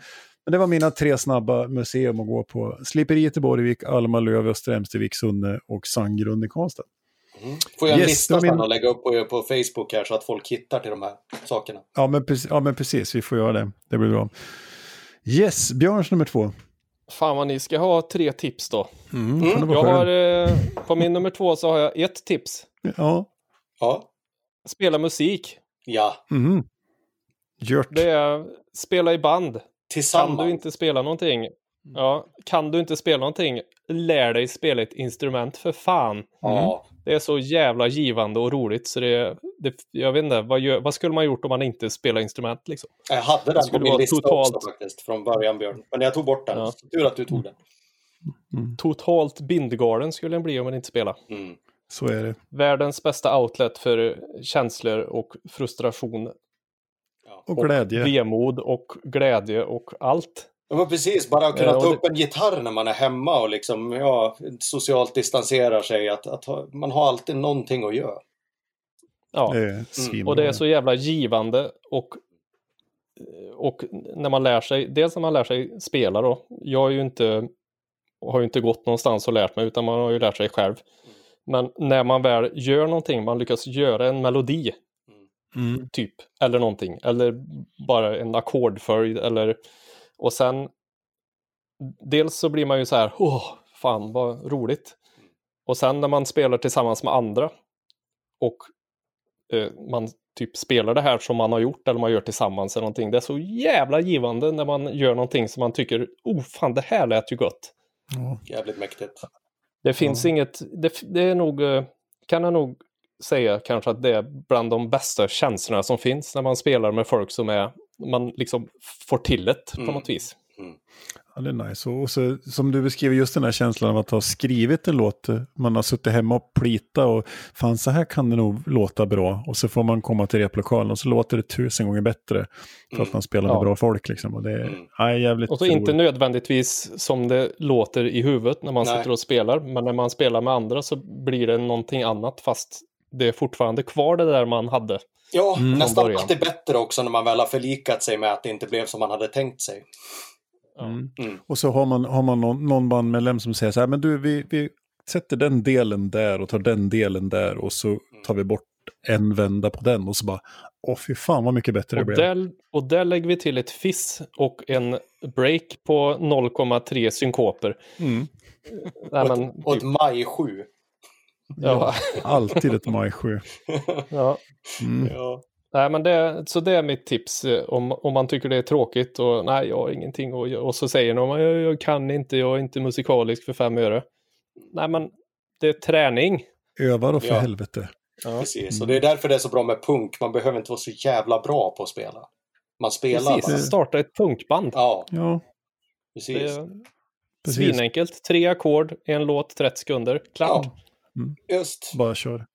Speaker 1: Men det var mina tre snabba museum att gå på. Sliperiet i Borgvik, Alma Löv, Östra Ämstervik, Sunne och Sandgrund i Karlstad.
Speaker 4: Mm. Får jag en
Speaker 1: Yes,
Speaker 4: lista
Speaker 1: var min-
Speaker 4: sen att lägga upp på, på Facebook här så att folk hittar till de här sakerna?
Speaker 1: Ja men, precis, ja, men precis, vi får göra det. Det blir bra. Yes, Björns nummer två.
Speaker 3: Fan vad ni ska ha tre tips då.
Speaker 1: Mm, kan vara
Speaker 3: Jag har, eh, på min nummer två så har jag ett tips.
Speaker 1: Ja.
Speaker 4: Ja.
Speaker 3: Spela musik.
Speaker 4: Ja.
Speaker 1: Mm. Gjort.
Speaker 3: Det är spela i band. Kan
Speaker 4: Tillsammans.
Speaker 3: du inte spela någonting? Ja, kan du inte spela någonting? Lär dig spela ett instrument för fan.
Speaker 4: Ja.
Speaker 3: Det är så jävla givande och roligt så det, det jag vet inte, vad, gör, vad skulle man gjort om man inte spelar instrument liksom?
Speaker 4: Jag hade den på
Speaker 3: skulle
Speaker 4: min lista
Speaker 3: totalt-
Speaker 4: också faktiskt från början Björn. Men jag tog bort den.
Speaker 3: Ja.
Speaker 4: Tur att du tog den.
Speaker 3: Totalt Bindgarden skulle den bli om man inte spelar.
Speaker 4: Mm.
Speaker 1: Så är det.
Speaker 3: Världens bästa outlet för känslor och frustration.
Speaker 4: Ja.
Speaker 1: Och glädje.
Speaker 3: Vemod och glädje och allt.
Speaker 4: Ja, men precis, bara att kunna
Speaker 3: och
Speaker 4: ta upp en gitarr när man är hemma och liksom, ja, socialt distanserar sig. Att, att ha, man har alltid någonting att göra.
Speaker 3: Ja.
Speaker 1: Svinbra.
Speaker 3: Och det är så jävla givande och, och när man lär sig, dels när man lär sig spela då. Jag har ju inte, har ju inte gått någonstans och lärt mig utan man har ju lärt sig själv. Men när man väl gör någonting, man lyckas göra en melodi
Speaker 1: Mm.
Speaker 3: typ, eller någonting, eller bara en ackordföljd eller och sen dels så blir man ju så här, åh, fan vad roligt. Och sen när man spelar tillsammans med andra och eh, man typ spelar det här som man har gjort eller man gör tillsammans eller någonting. Det är så jävla givande när man gör någonting som man tycker, oh fan det här lät ju gott.
Speaker 1: Ja.
Speaker 4: Jävligt mäktigt.
Speaker 3: Det finns inget, det, det är nog, eh, kan jag nog säga kanske att det är bland de bästa känslorna som finns när man spelar med folk som är, man liksom får till det på
Speaker 4: Mm.
Speaker 3: något vis.
Speaker 1: Ja, det är nice. Och, så, som du beskriver just den här känslan av att ha skrivit en låt. Man har suttit hemma och plita och fan så här kan det nog låta bra. Och så får man komma till replokalen och så låter det tusen gånger bättre. För att man spelar med
Speaker 3: Ja.
Speaker 1: bra folk liksom. Och det är
Speaker 4: Mm.
Speaker 1: ja, jävligt
Speaker 3: Och så inte
Speaker 1: roligt.
Speaker 3: nödvändigtvis som det låter i huvudet när man
Speaker 4: Nej.
Speaker 3: sitter och spelar. Men när man spelar med andra så blir det någonting annat fast det är fortfarande kvar det där man hade.
Speaker 4: Ja,
Speaker 3: från
Speaker 4: nästan alltid bättre också när man väl har förlikat sig med att det inte blev som man hade tänkt sig.
Speaker 1: Mm.
Speaker 4: Mm.
Speaker 1: Och så har man, har man någon, någon bandmedlem som säger så här, men du, vi, vi sätter den delen där och tar den delen där och så tar vi bort en vända på den och så bara, åh fy fan vad mycket bättre det
Speaker 3: Och
Speaker 1: blev.
Speaker 3: där, och där lägger vi till ett fiss och en break på 0,3 synkoper.
Speaker 1: Mm.
Speaker 3: Nej,
Speaker 4: och,
Speaker 3: men,
Speaker 4: ett, och ett maj 7.
Speaker 3: Ja,
Speaker 1: Alltid ett maj 7.
Speaker 3: ja.
Speaker 1: Mm.
Speaker 4: Ja.
Speaker 3: Nej, men det, så det är mitt tips eh, om, om man tycker det är tråkigt och nej, jag har ingenting och, och så säger någon jag, jag kan inte, jag är inte musikalisk för fem öre. Nej, men det är träning.
Speaker 1: Övar och för
Speaker 4: Ja.
Speaker 1: helvete.
Speaker 3: Ja.
Speaker 4: Precis, och det är därför det är så bra med punk. Man behöver inte vara så jävla bra på att spela. Man spelar
Speaker 3: Precis,
Speaker 4: bara.
Speaker 3: starta ett punkband.
Speaker 4: Ja,
Speaker 1: Ja,
Speaker 3: Det
Speaker 4: precis.
Speaker 3: är
Speaker 1: precis.
Speaker 3: svinenkelt. Tre ackord, en låt, 30 sekunder. Klart.
Speaker 4: Ja, just.
Speaker 1: Bara kör.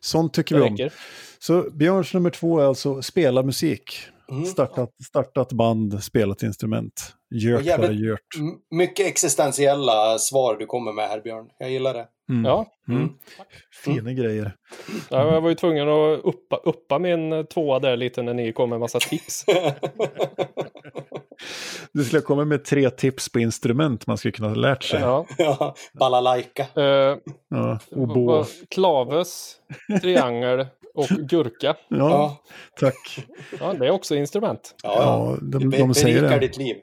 Speaker 1: Sånt tycker
Speaker 3: Det
Speaker 1: vi om.
Speaker 3: räcker.
Speaker 1: Så Björns nummer två är alltså spela musik.
Speaker 4: Mm.
Speaker 1: Startat, startat band, spelat instrument. Gjort det gjort.
Speaker 4: M- Mycket existentiella svar du kommer med här, Björn. Jag gillar det.
Speaker 1: Mm.
Speaker 3: Ja,
Speaker 1: Mm. Fina grejer.
Speaker 3: Ja, jag var ju tvungen att uppa, uppa min eh, tvåa där lite när ni kom med massa tips. [laughs]
Speaker 1: Du skulle komma med tre tips på instrument man skulle kunna ha lärt sig.
Speaker 3: Ja.
Speaker 4: Ja, Balalaika.
Speaker 3: Eh,
Speaker 1: Ja.
Speaker 3: Klaves, triangel och [laughs] gurka.
Speaker 1: Ja,
Speaker 4: Ja,
Speaker 1: tack.
Speaker 3: Ja, det är också instrument.
Speaker 4: ja. ja.
Speaker 1: De,
Speaker 4: Det
Speaker 1: de
Speaker 4: be-
Speaker 1: säger det.
Speaker 4: ditt liv.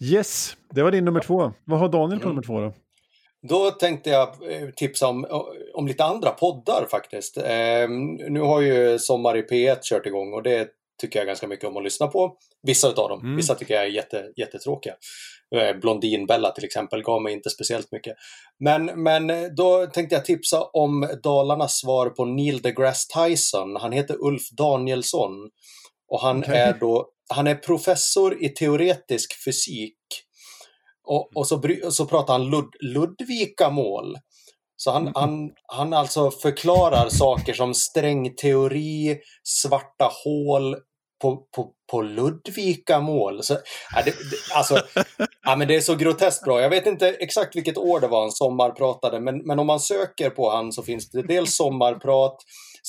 Speaker 1: Yes, det var din nummer två. Vad har Daniel på
Speaker 4: Mm.
Speaker 1: nummer två då?
Speaker 4: Då tänkte jag eh, tipsa om, om lite andra poddar faktiskt. Eh, nu har ju Sommar i P1 kört igång och det tycker jag ganska mycket om att lyssna på. Vissa utav dem.
Speaker 1: Mm.
Speaker 4: Vissa tycker jag är jätte, jättetråkiga. Eh, Blondinbella till exempel gav mig inte speciellt mycket. Men, men eh, då tänkte jag tipsa om Dalarnas svar på Neil deGrasse Tyson. Han heter Ulf Danielsson. Och han
Speaker 1: Okej.
Speaker 4: är då han är professor i teoretisk fysik. Och, och så, så pratar han Lud, Ludvikamål. Så han, han, han alltså förklarar saker som strängteori, svarta hål på, på, på Ludvikamål. Så, ja, det, det, alltså, ja, men det är så groteskt bra. Jag vet inte exakt vilket år det var han sommarpratade, men, men om man söker på han så finns det dels sommarprat,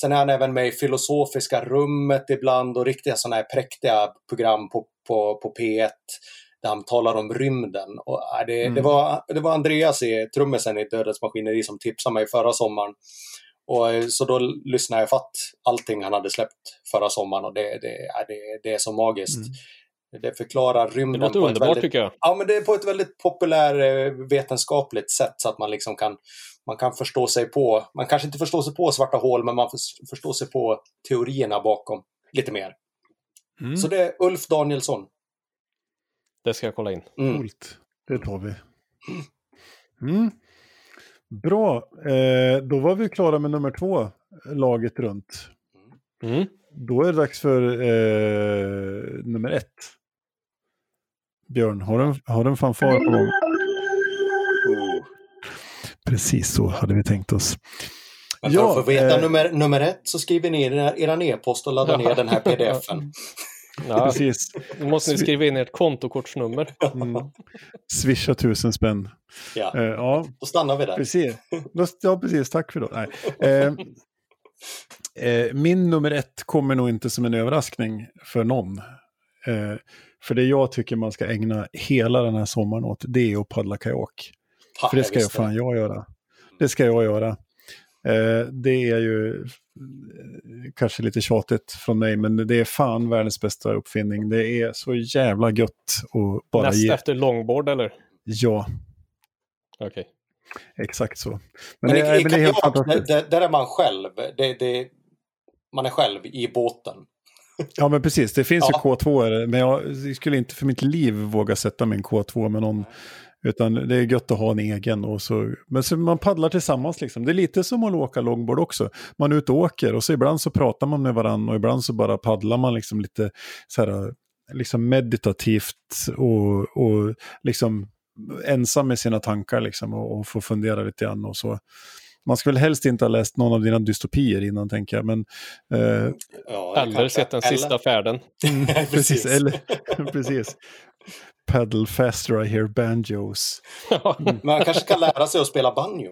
Speaker 4: sen är han även med i Filosofiska rummet ibland och riktiga sådana här präktiga program på, på, på P1 där han talar om rymden. Och, ja, det,
Speaker 1: Mm.
Speaker 4: det, var, det var Andreas, i, trummisen i Dödens Maskineri, som tipsade mig förra sommaren. Och, eh, så då lyssnade jag fatt allting han hade släppt förra sommaren och det, det, ja, det, det är så magiskt.
Speaker 1: Mm.
Speaker 4: Det förklarar
Speaker 3: Det
Speaker 4: rymden
Speaker 3: låter
Speaker 4: på ett
Speaker 3: underbart
Speaker 4: väldigt
Speaker 3: tycker jag.
Speaker 4: Ja, men det är på ett väldigt populär eh, vetenskapligt sätt så att man liksom kan, man kan förstå sig på, man kanske inte förstår sig på svarta hål, men man förs- förstår sig på teorierna bakom lite mer.
Speaker 1: Mm.
Speaker 4: Så det är Ulf Danielsson.
Speaker 3: Det ska jag kolla in.
Speaker 4: Mm.
Speaker 1: Coolt, det tar vi. Mm. Bra, eh, då var vi klara med nummer två, laget runt.
Speaker 3: Mm.
Speaker 1: Då är det dags för eh, nummer ett. Björn, har du, en- har du en fanfar på gång? Precis så hade vi tänkt oss.
Speaker 4: Men för
Speaker 1: Ja,
Speaker 4: att få veta
Speaker 1: eh,
Speaker 4: nummer, nummer ett så skriver ni er, e-post och laddar ner [laughs] den här pdfen.
Speaker 3: Ja, [laughs]
Speaker 1: Precis.
Speaker 3: då måste ni skriva in ert kontokortsnummer. [laughs]
Speaker 1: Mm. Swisha tusen spänn.
Speaker 4: Ja,
Speaker 1: Eh, ja,
Speaker 4: då stannar vi där.
Speaker 1: precis. Då- Ja, precis. Tack för det. Nej. Eh, eh, min nummer ett kommer nog inte som en överraskning för någon. Eh, för det jag tycker man ska ägna hela den här sommaren åt, det är att paddla kajak.
Speaker 4: Ha,
Speaker 1: För det ska jag fan jag göra. Det ska jag göra. Eh, det är ju eh, kanske lite tjatigt från mig, men det är fan världens bästa uppfinning. Det är så jävla gött att bara
Speaker 3: Näst
Speaker 1: ge.
Speaker 3: efter longboard eller?
Speaker 1: Ja,
Speaker 3: Okej.
Speaker 1: exakt så. Men,
Speaker 4: Men
Speaker 1: det,
Speaker 4: i
Speaker 1: men det är helt fantastiskt.
Speaker 4: där, där är man själv. Det, det, man är själv i båten.
Speaker 1: Ja, men precis. Det finns
Speaker 4: Ja.
Speaker 1: ju K2, men jag skulle inte för mitt liv våga sätta min K2 med någon. Utan det är gött att ha en egen. Och så, men så man paddlar tillsammans liksom. Det är lite som att åka longboard också. Man ute och åker och så ibland så pratar man med varandra och ibland så bara paddlar man liksom lite så här liksom meditativt och, och liksom ensam med sina tankar liksom och, och få fundera lite grann och så. Man ska väl helst inte ha läst någon av dina dystopier innan tänker jag, men eh,
Speaker 4: Ja,
Speaker 3: Eller sett den
Speaker 4: Eller-
Speaker 3: sista färden. [laughs]
Speaker 1: precis,
Speaker 4: precis.
Speaker 1: eller, [laughs] precis. Paddle faster I hear banjos. [laughs]
Speaker 4: Men man kanske kan lära sig att spela banjo.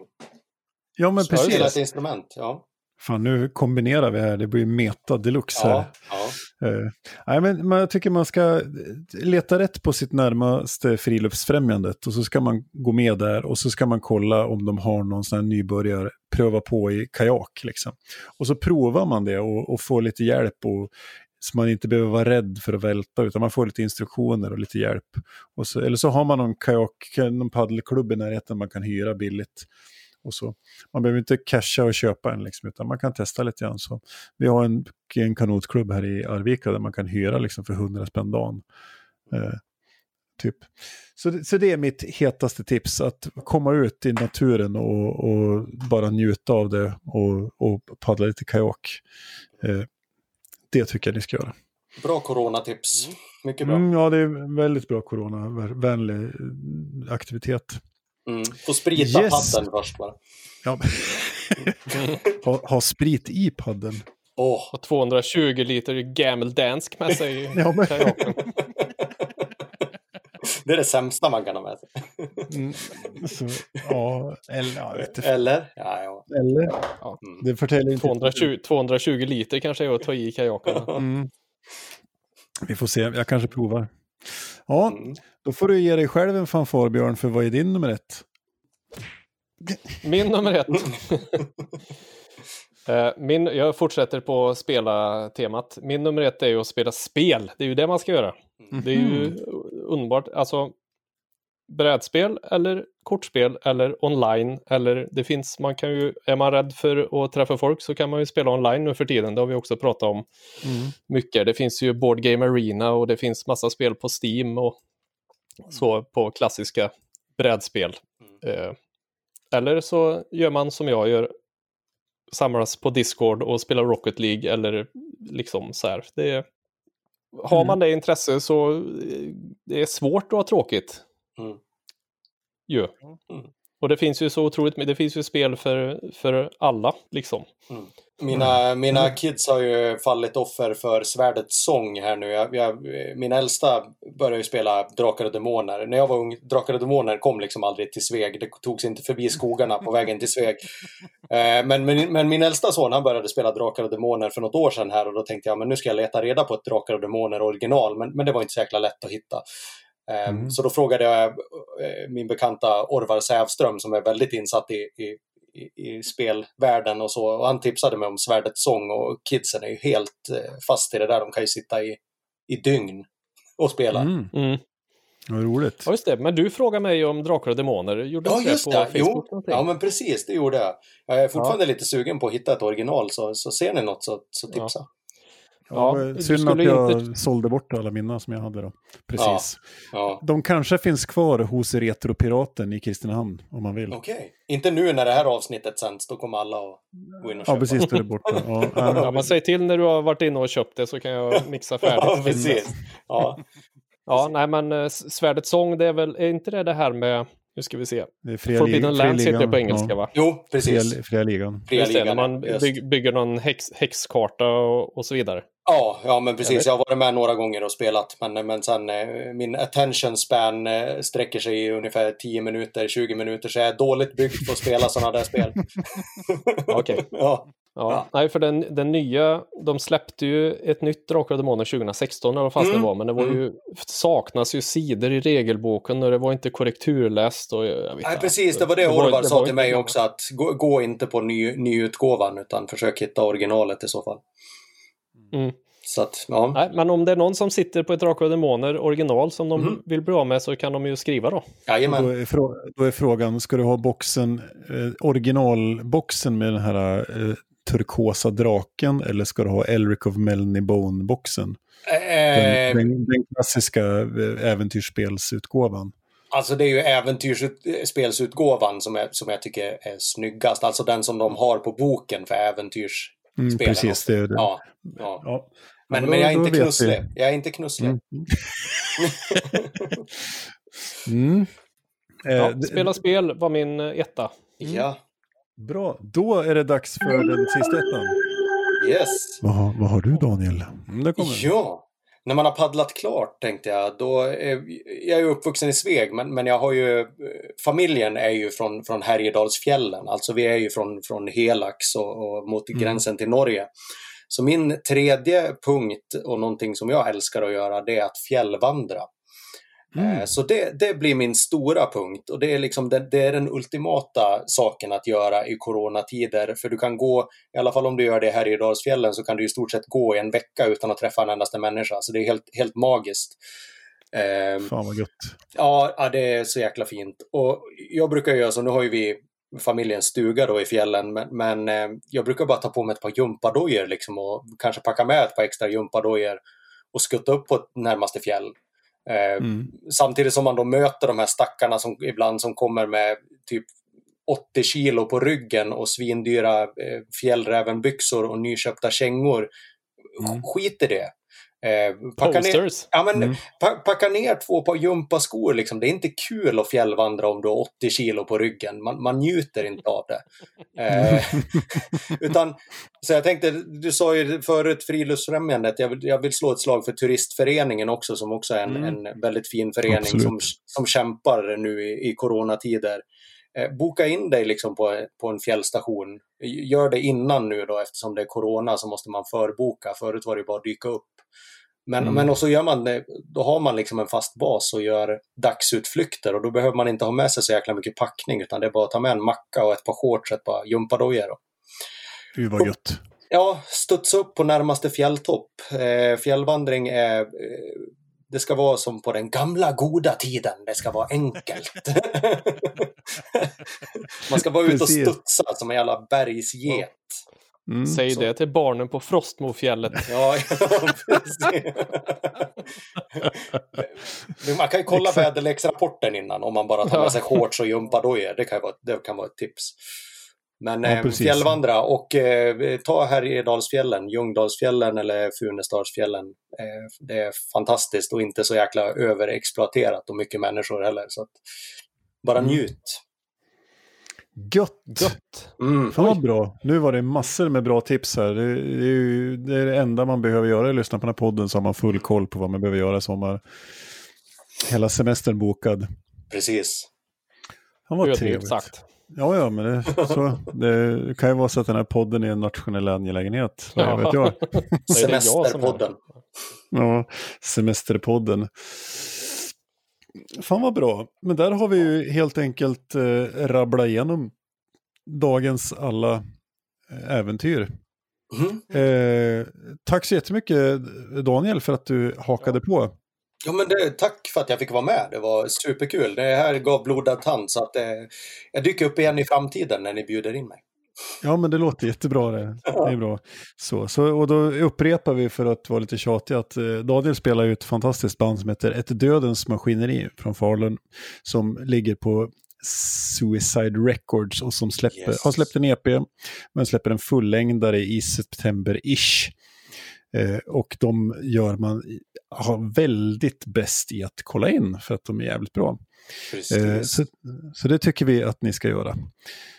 Speaker 1: Ja men
Speaker 3: just
Speaker 4: Spela
Speaker 1: precis.
Speaker 4: ett instrument. Ja.
Speaker 1: Fan nu kombinerar vi här, det blir meta deluxe här.
Speaker 4: Ja, ja.
Speaker 1: Eh, nej, men man, jag tycker man ska leta rätt på sitt närmaste friluftsfrämjandet och så ska man gå med där och så ska man kolla om de har någon sån här nybörjare pröva på i kajak. Liksom. Och så provar man det och, och får lite hjälp och, så man inte behöver vara rädd för att välta utan man får lite instruktioner och lite hjälp. Och så, eller så har man någon kajak, någon paddelklubb i närheten man kan hyra billigt. Och så. Man behöver inte casha och köpa en, liksom, utan man kan testa lite grann. Så vi har en, en kanotklubb här i Arvika där man kan hyra liksom, för 100 spänn dagen. Eh, typ. så, det- så det är mitt hetaste tips, att komma ut i naturen och, och bara njuta av det och, och paddla lite kajak. Eh, det tycker jag ni ska göra.
Speaker 4: Bra coronatips. Mycket bra.
Speaker 1: Mm, ja, det är väldigt bra coronavänlig aktivitet.
Speaker 4: Mm. Få sprita
Speaker 1: Yes.
Speaker 4: paddeln först bara.
Speaker 1: Ja. [laughs] ha, ha sprit i padden.
Speaker 4: Åh,
Speaker 3: Och 220 liter gammeldansk med sig i
Speaker 1: Ja, men-.
Speaker 4: Det är det sämsta man kan ha med sig.
Speaker 1: Mm, så, ja, eller jag vet.
Speaker 4: Eller? Ja, ja.
Speaker 1: Eller?
Speaker 3: Ja.
Speaker 4: Mm.
Speaker 1: Det förtäljer inte.
Speaker 3: 220, 220 liter kanske är att ta i kajaken. [laughs]
Speaker 1: Mm. Vi får se, jag kanske provar. Ja,
Speaker 4: Mm.
Speaker 1: då får du ge dig själv en fanfar Björn, för vad är din nummer ett?
Speaker 3: Min nummer ett. [laughs] Eh, Min, jag fortsätter på spela temat. Min nummer ett är ju att spela spel. Det är ju det man ska göra. Det är ju underbart. Alltså brädspel eller kortspel eller online. Eller det finns, man kan ju, är man rädd för att träffa folk så kan man ju spela online nu för tiden. Det har vi också pratat om mycket. Det finns ju Board Game Arena och det finns massa spel på Steam och så på klassiska brädspel. Eh, eller så gör man som jag gör, samlas på Discord och spelar Rocket League eller liksom så här. Det är, har man det intresse så eh, det är svårt att ha tråkigt.
Speaker 4: Mm.
Speaker 3: Ju.
Speaker 4: Mm.
Speaker 3: Och det finns ju så otroligt det finns ju spel för, för alla liksom.
Speaker 4: Mina, mina kids har ju fallit offer för svärdets sång här nu. Jag, jag, min äldsta började ju spela Drakar och Demoner. När jag var ung, Drakar och Demoner kom liksom aldrig till Sveg. Det togs inte förbi skogarna på vägen till Sveg. [laughs] Eh, men, men, men min äldsta son han började spela Drakar och Demoner för något år sedan här och då tänkte jag men nu ska jag leta reda på ett Drakar och Demoner original. Men, men det var inte så jäkla lätt att hitta. Eh,
Speaker 1: Mm.
Speaker 4: Så då frågade jag eh, min bekanta Orvar Sävström som är väldigt insatt i, i i, i spelvärlden och så. Och han tipsade mig om Svärdets sång och kidsen är ju helt eh, fast i det där. De kan ju sitta i, i dygn och spela.
Speaker 1: Mm,
Speaker 3: Mm.
Speaker 1: vad roligt.
Speaker 3: Ja, just det. Men du frågade mig om Drakar och Demoner. Gjorde
Speaker 4: Ja, just
Speaker 3: på
Speaker 4: det.
Speaker 3: Facebook?
Speaker 4: Jo, ja, men precis. Det gjorde jag. Jag är fortfarande lite sugen på att hitta ett original, så, så ser ni något så, så tipsa.
Speaker 1: Ja,
Speaker 3: Ja,
Speaker 1: ja, synd att jag
Speaker 3: inte-
Speaker 1: sålde bort alla mina som jag hade då. Precis.
Speaker 4: Ja,
Speaker 1: De kanske finns kvar hos Retropiraten i Kristinehamn om man vill.
Speaker 4: okej. Inte nu när det här avsnittet sänds, då kommer alla att gå in och köpa.
Speaker 1: Ja, precis, då är det borta. [laughs] Ja, ja,
Speaker 3: Ja, men säg till när du har varit inne och köpt det så kan jag mixa färdigt.
Speaker 4: Ja, [laughs] precis. Ja,
Speaker 3: Ja, nej men eh, Svärdets sång, det är väl, är inte det det här med, nu ska vi se,
Speaker 1: det är fria,
Speaker 3: Forbidden
Speaker 1: fria
Speaker 3: Lands heter det
Speaker 1: ligan.
Speaker 3: på engelska
Speaker 1: ja.
Speaker 3: va?
Speaker 4: jo, precis.
Speaker 1: Fria, fria ligan.
Speaker 4: Fria
Speaker 3: Just det, när
Speaker 4: ligan,
Speaker 3: man byg, bygger någon häx, häxkarta och, och så vidare.
Speaker 4: Ja, ja, men
Speaker 3: Eller?
Speaker 4: precis. Jag har varit med några gånger och spelat. Men, men sen eh, min attention span eh, sträcker sig i ungefär 10 minuter, 20 minuter. Så jag är dåligt byggd för att spela sådana där spel. [laughs]
Speaker 3: Okej.
Speaker 4: ja,
Speaker 3: Ja,
Speaker 4: Ja.
Speaker 3: Nej, för den, den nya, de släppte ju ett nytt Drakar och Demoner 2016 eller vad fast
Speaker 4: Mm,
Speaker 3: det var, men det var ju, saknas ju sidor i regelboken och det var inte korrekturläst och jag vet
Speaker 4: Nej, precis. Det var det
Speaker 3: Det var-
Speaker 4: Orvar sa till mig
Speaker 3: bra.
Speaker 4: också. Att gå, gå inte på ny, nyutgåvan utan försök hitta originalet i så fall.
Speaker 3: Mm.
Speaker 4: Så att, ja.
Speaker 3: Nej, men om det är någon som sitter på ett Drakar och Demoner original som de
Speaker 4: Mhm.
Speaker 3: vill bli av med så kan de ju skriva då.
Speaker 1: Och Då
Speaker 4: Jajamän.
Speaker 1: är, då är frågan, ska du ha boxen, eh, originalboxen med den här eh, turkosa draken eller ska du ha Elric of Melnibone-boxen? Den,
Speaker 4: Eh,
Speaker 1: den, den klassiska eh, äventyrsspelsutgåvan.
Speaker 4: alltså det är ju äventyrsspelsutgåvan som, är, som jag tycker är snyggast. Alltså den som de har på boken för äventyrsspelen.
Speaker 1: Mm, precis, det är det.
Speaker 4: Ja, ja.
Speaker 1: Ja.
Speaker 4: Men,
Speaker 1: då-
Speaker 4: men jag är inte knusslig.
Speaker 1: vi.
Speaker 4: Jag är inte knusslig.
Speaker 1: Mm. Mm. [laughs] Eh,
Speaker 3: Ja,
Speaker 1: det-
Speaker 3: spela spel var min etta.
Speaker 4: Ja,
Speaker 1: Bra, då är det dags för den sista ettan.
Speaker 4: yes.
Speaker 1: Vad, har- vad har du Daniel? Mm, det kommer.
Speaker 4: Ja, när man har paddlat klart tänkte jag, då, är, jag är ju uppvuxen i Sveg, men, men jag har ju, eh, familjen är ju från, från Härjedalsfjällen, alltså vi är ju från, från Helax och, och mot
Speaker 1: Mm.
Speaker 4: gränsen till Norge. Så min tredje punkt och någonting som jag älskar att göra, det är att fjällvandra.
Speaker 1: Mm.
Speaker 4: Eh, Så det, det blir min stora punkt och det är, liksom det, det är den ultimata saken att göra i coronatider. För du kan gå, i alla fall om du gör det här i Dalsfjällen, så kan du i stort sett gå i en vecka utan att träffa en endaste människa. Så det är helt, helt magiskt. Eh,
Speaker 1: Fan vad gött.
Speaker 4: Ja, ja, det är så jäkla fint. Och jag brukar göra så, nu har ju vi familjens stuga då i fjällen, men, men eh, jag brukar bara ta på mig ett par gympadojor liksom och kanske packa med ett par extra gympadojor och skutta upp på närmaste fjäll. Eh,
Speaker 1: Mm.
Speaker 4: Samtidigt som man då möter de här stackarna som ibland som kommer med typ 80 kilo på ryggen och svindyra eh, fjällrävenbyxor och nyköpta kängor.
Speaker 1: Mm.
Speaker 4: Skit i det. Eh, packa ner,
Speaker 3: Posters.
Speaker 4: Ja, men
Speaker 1: Mm.
Speaker 4: pa- packa ner två par gympaskor. Liksom. Det är inte kul att fjällvandra om du har 80 kilo på ryggen. Man, man njuter inte av det. Eh, [laughs] utan, så jag tänkte, du sa ju förut Friluftsfrämjandet. Jag vill, jag vill slå ett slag för Turistföreningen också, som också är en,
Speaker 1: Mm.
Speaker 4: en väldigt fin förening
Speaker 1: Absolut.
Speaker 4: som, som kämpar nu i, i coronatider. Eh, boka in dig liksom på, på en fjällstation. Gör det innan nu då, eftersom det är corona så måste man förboka. Förut var det bara att dyka upp. Men,
Speaker 1: Mm.
Speaker 4: men och så gör man det, då har man liksom en fast bas och gör dagsutflykter och då behöver man inte ha med sig så jäkla mycket packning utan det är bara att ta med en macka och ett par shorts och ett par gympadojor.
Speaker 1: Gud vad gött.
Speaker 4: Ja, studsa upp på närmaste fjälltopp. Eh, fjällvandring är... Eh, det ska vara som på den gamla goda tiden. Det ska vara enkelt. [laughs] Man ska bara ut och studsa som en jävla bergsget.
Speaker 1: Mm.
Speaker 3: Säg
Speaker 4: så.
Speaker 3: det till barnen på Frostmofjället. [laughs]
Speaker 4: Ja, precis. Men Man kan ju kolla väderleksrapporten innan om man bara tar med sig shorts och gympadojor. Det kan, vara, det kan vara ett tips. Men
Speaker 1: Ja,
Speaker 4: eh, fjällvandra och eh, ta Härjedalsfjällen, Ljungdalsfjällen eller Funäsdalsfjällen. Eh, det är fantastiskt och inte så jäkla överexploaterat och mycket människor heller. Så att, bara
Speaker 1: Mm.
Speaker 4: njut.
Speaker 1: Gött.
Speaker 3: Gött.
Speaker 4: Mm.
Speaker 1: Fan vad bra. Nu var det massor med bra tips här. Det, det, är ju, det är det enda man behöver göra. Lyssna på den här podden så har man full koll på vad man behöver göra i sommar. Hela semestern bokad.
Speaker 4: Precis.
Speaker 1: Han var trevligt.
Speaker 3: sagt.
Speaker 1: Ja, ja, men det, så, det kan ju vara så att den här podden är en nationell angelägenhet. Vad
Speaker 3: Ja.
Speaker 1: vet jag. [laughs]
Speaker 4: Semesterpodden.
Speaker 1: Ja, semesterpodden. Fan vad bra. Men där har vi ju helt enkelt eh, rabblat igenom dagens alla eh, äventyr.
Speaker 4: Mm.
Speaker 1: Eh, tack så jättemycket Daniel för att du hakade på.
Speaker 4: Ja, men det, tack för att jag fick vara med. Det var superkul. Det här gav blodad tand så att eh, jag dyker upp igen i framtiden när ni bjuder in mig.
Speaker 1: Ja, men det låter jättebra det. Det är bra. Så, så, och då upprepar vi för att vara lite tjatig att eh, Daniel spelar ju ett fantastiskt band som heter Ett Dödens Maskineri från Falun som ligger på Suicide Records och som släpper,
Speaker 4: Yes.
Speaker 1: har släppt en EP men släpper en fullängdare i september-ish. Eh, och de gör man har väldigt bäst i att kolla in för att de är jävligt bra. Eh, så, så det tycker vi att ni ska göra.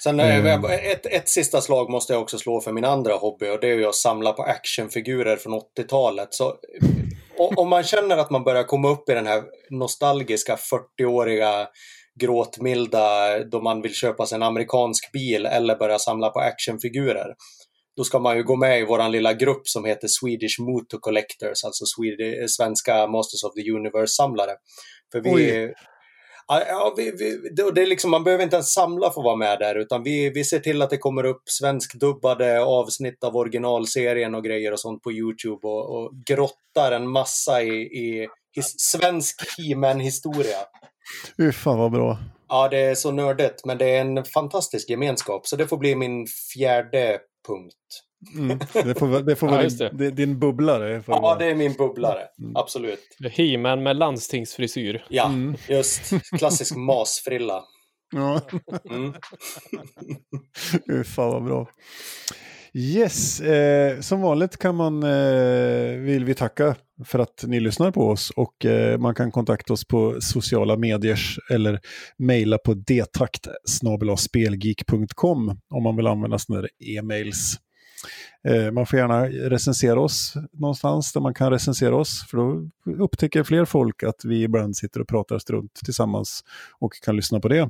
Speaker 4: Sen, eh,
Speaker 1: Mm.
Speaker 4: ett, ett sista slag måste jag också slå för min andra hobby och det är att samla på actionfigurer från 80-talet. Så, eh, om man känner att man börjar komma upp i den här nostalgiska 40-åriga gråtmilda då man vill köpa sig en amerikansk bil eller börja samla på actionfigurer. Då ska man ju gå med i vår lilla grupp som heter Swedish Motor Collectors, alltså Swedish, svenska Masters of the Universe-samlare. För vi,
Speaker 1: Oj.
Speaker 4: Ja, vi, vi, det, det är liksom, man behöver inte ens samla för att vara med där, utan vi, vi ser till att det kommer upp svenskdubbade avsnitt av originalserien och grejer och sånt på YouTube och, och grottar en massa i, i his, svensk He-Man-historia.
Speaker 1: Fy fan vad bra.
Speaker 4: Ja, det är så nördigt, men det är en fantastisk gemenskap, så det får bli min fjärde punkt.
Speaker 1: Mm, det får, det får [laughs]
Speaker 3: Ja,
Speaker 1: vara din,
Speaker 3: det.
Speaker 1: din- din bubblare.
Speaker 4: Ja,
Speaker 1: vara.
Speaker 4: det är min bubblare.
Speaker 1: Mm.
Speaker 4: Absolut.
Speaker 3: He-Man med landstingsfrisyr.
Speaker 4: Ja,
Speaker 1: Mm.
Speaker 4: just. Klassisk [laughs] masfrilla.
Speaker 1: Ja,
Speaker 4: Mm. [laughs]
Speaker 1: Fy fan vad bra. Yes, eh, som vanligt kan man, eh, vill vi tacka för att ni lyssnar på oss och eh, man kan kontakta oss på sociala medier eller mejla på detakt spelgeek.com om man vill använda sådana där e-mails. Eh, man får gärna recensera oss någonstans där man kan recensera oss för då upptäcker fler folk att vi ibland sitter och pratar strunt tillsammans och kan lyssna på det.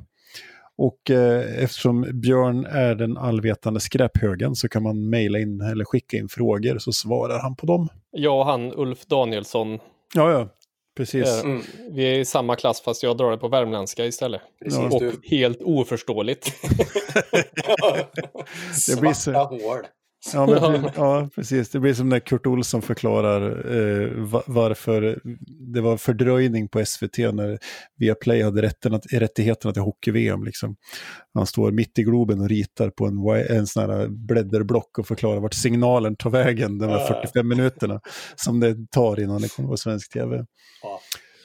Speaker 1: Och eh, eftersom Björn är den allvetande skräphögen så kan man mejla in eller skicka in frågor så svarar han på dem.
Speaker 3: Och han, Ulf Danielsson,
Speaker 1: Ja, ja, precis.
Speaker 3: eh,
Speaker 4: Mm.
Speaker 3: vi är i samma klass fast jag drar det på värmländska istället.
Speaker 4: Precis,
Speaker 3: Och
Speaker 4: du.
Speaker 3: helt oförståeligt. [laughs]
Speaker 1: Det blir så-
Speaker 4: Svarta hål. [laughs]
Speaker 1: Ja, men, [laughs] ja, precis. Det blir som när Kurt Olsson förklarar eh, va- varför det var fördröjning på SVT när Viaplay hade rätten att, rättigheterna till hockey-VM. Liksom. Han står mitt i Globen och ritar på en, en sån här blädderblock och förklarar vart signalen tar vägen de här
Speaker 4: Ja.
Speaker 1: 45 minuterna som det tar innan det kommer på svensk tv.
Speaker 4: Ja.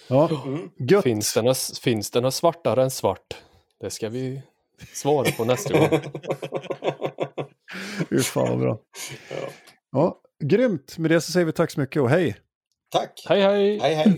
Speaker 1: Ja,
Speaker 4: Mm.
Speaker 1: gött.
Speaker 3: finns, det något, finns det något svartare än svart? Det ska vi svara på nästa gång. [laughs]
Speaker 1: Fy fan vad bra.
Speaker 4: Ja.
Speaker 1: Ja, grymt. Med det så säger vi tack så mycket och hej.
Speaker 4: Tack.
Speaker 3: Hej hej!
Speaker 4: Hej, hej.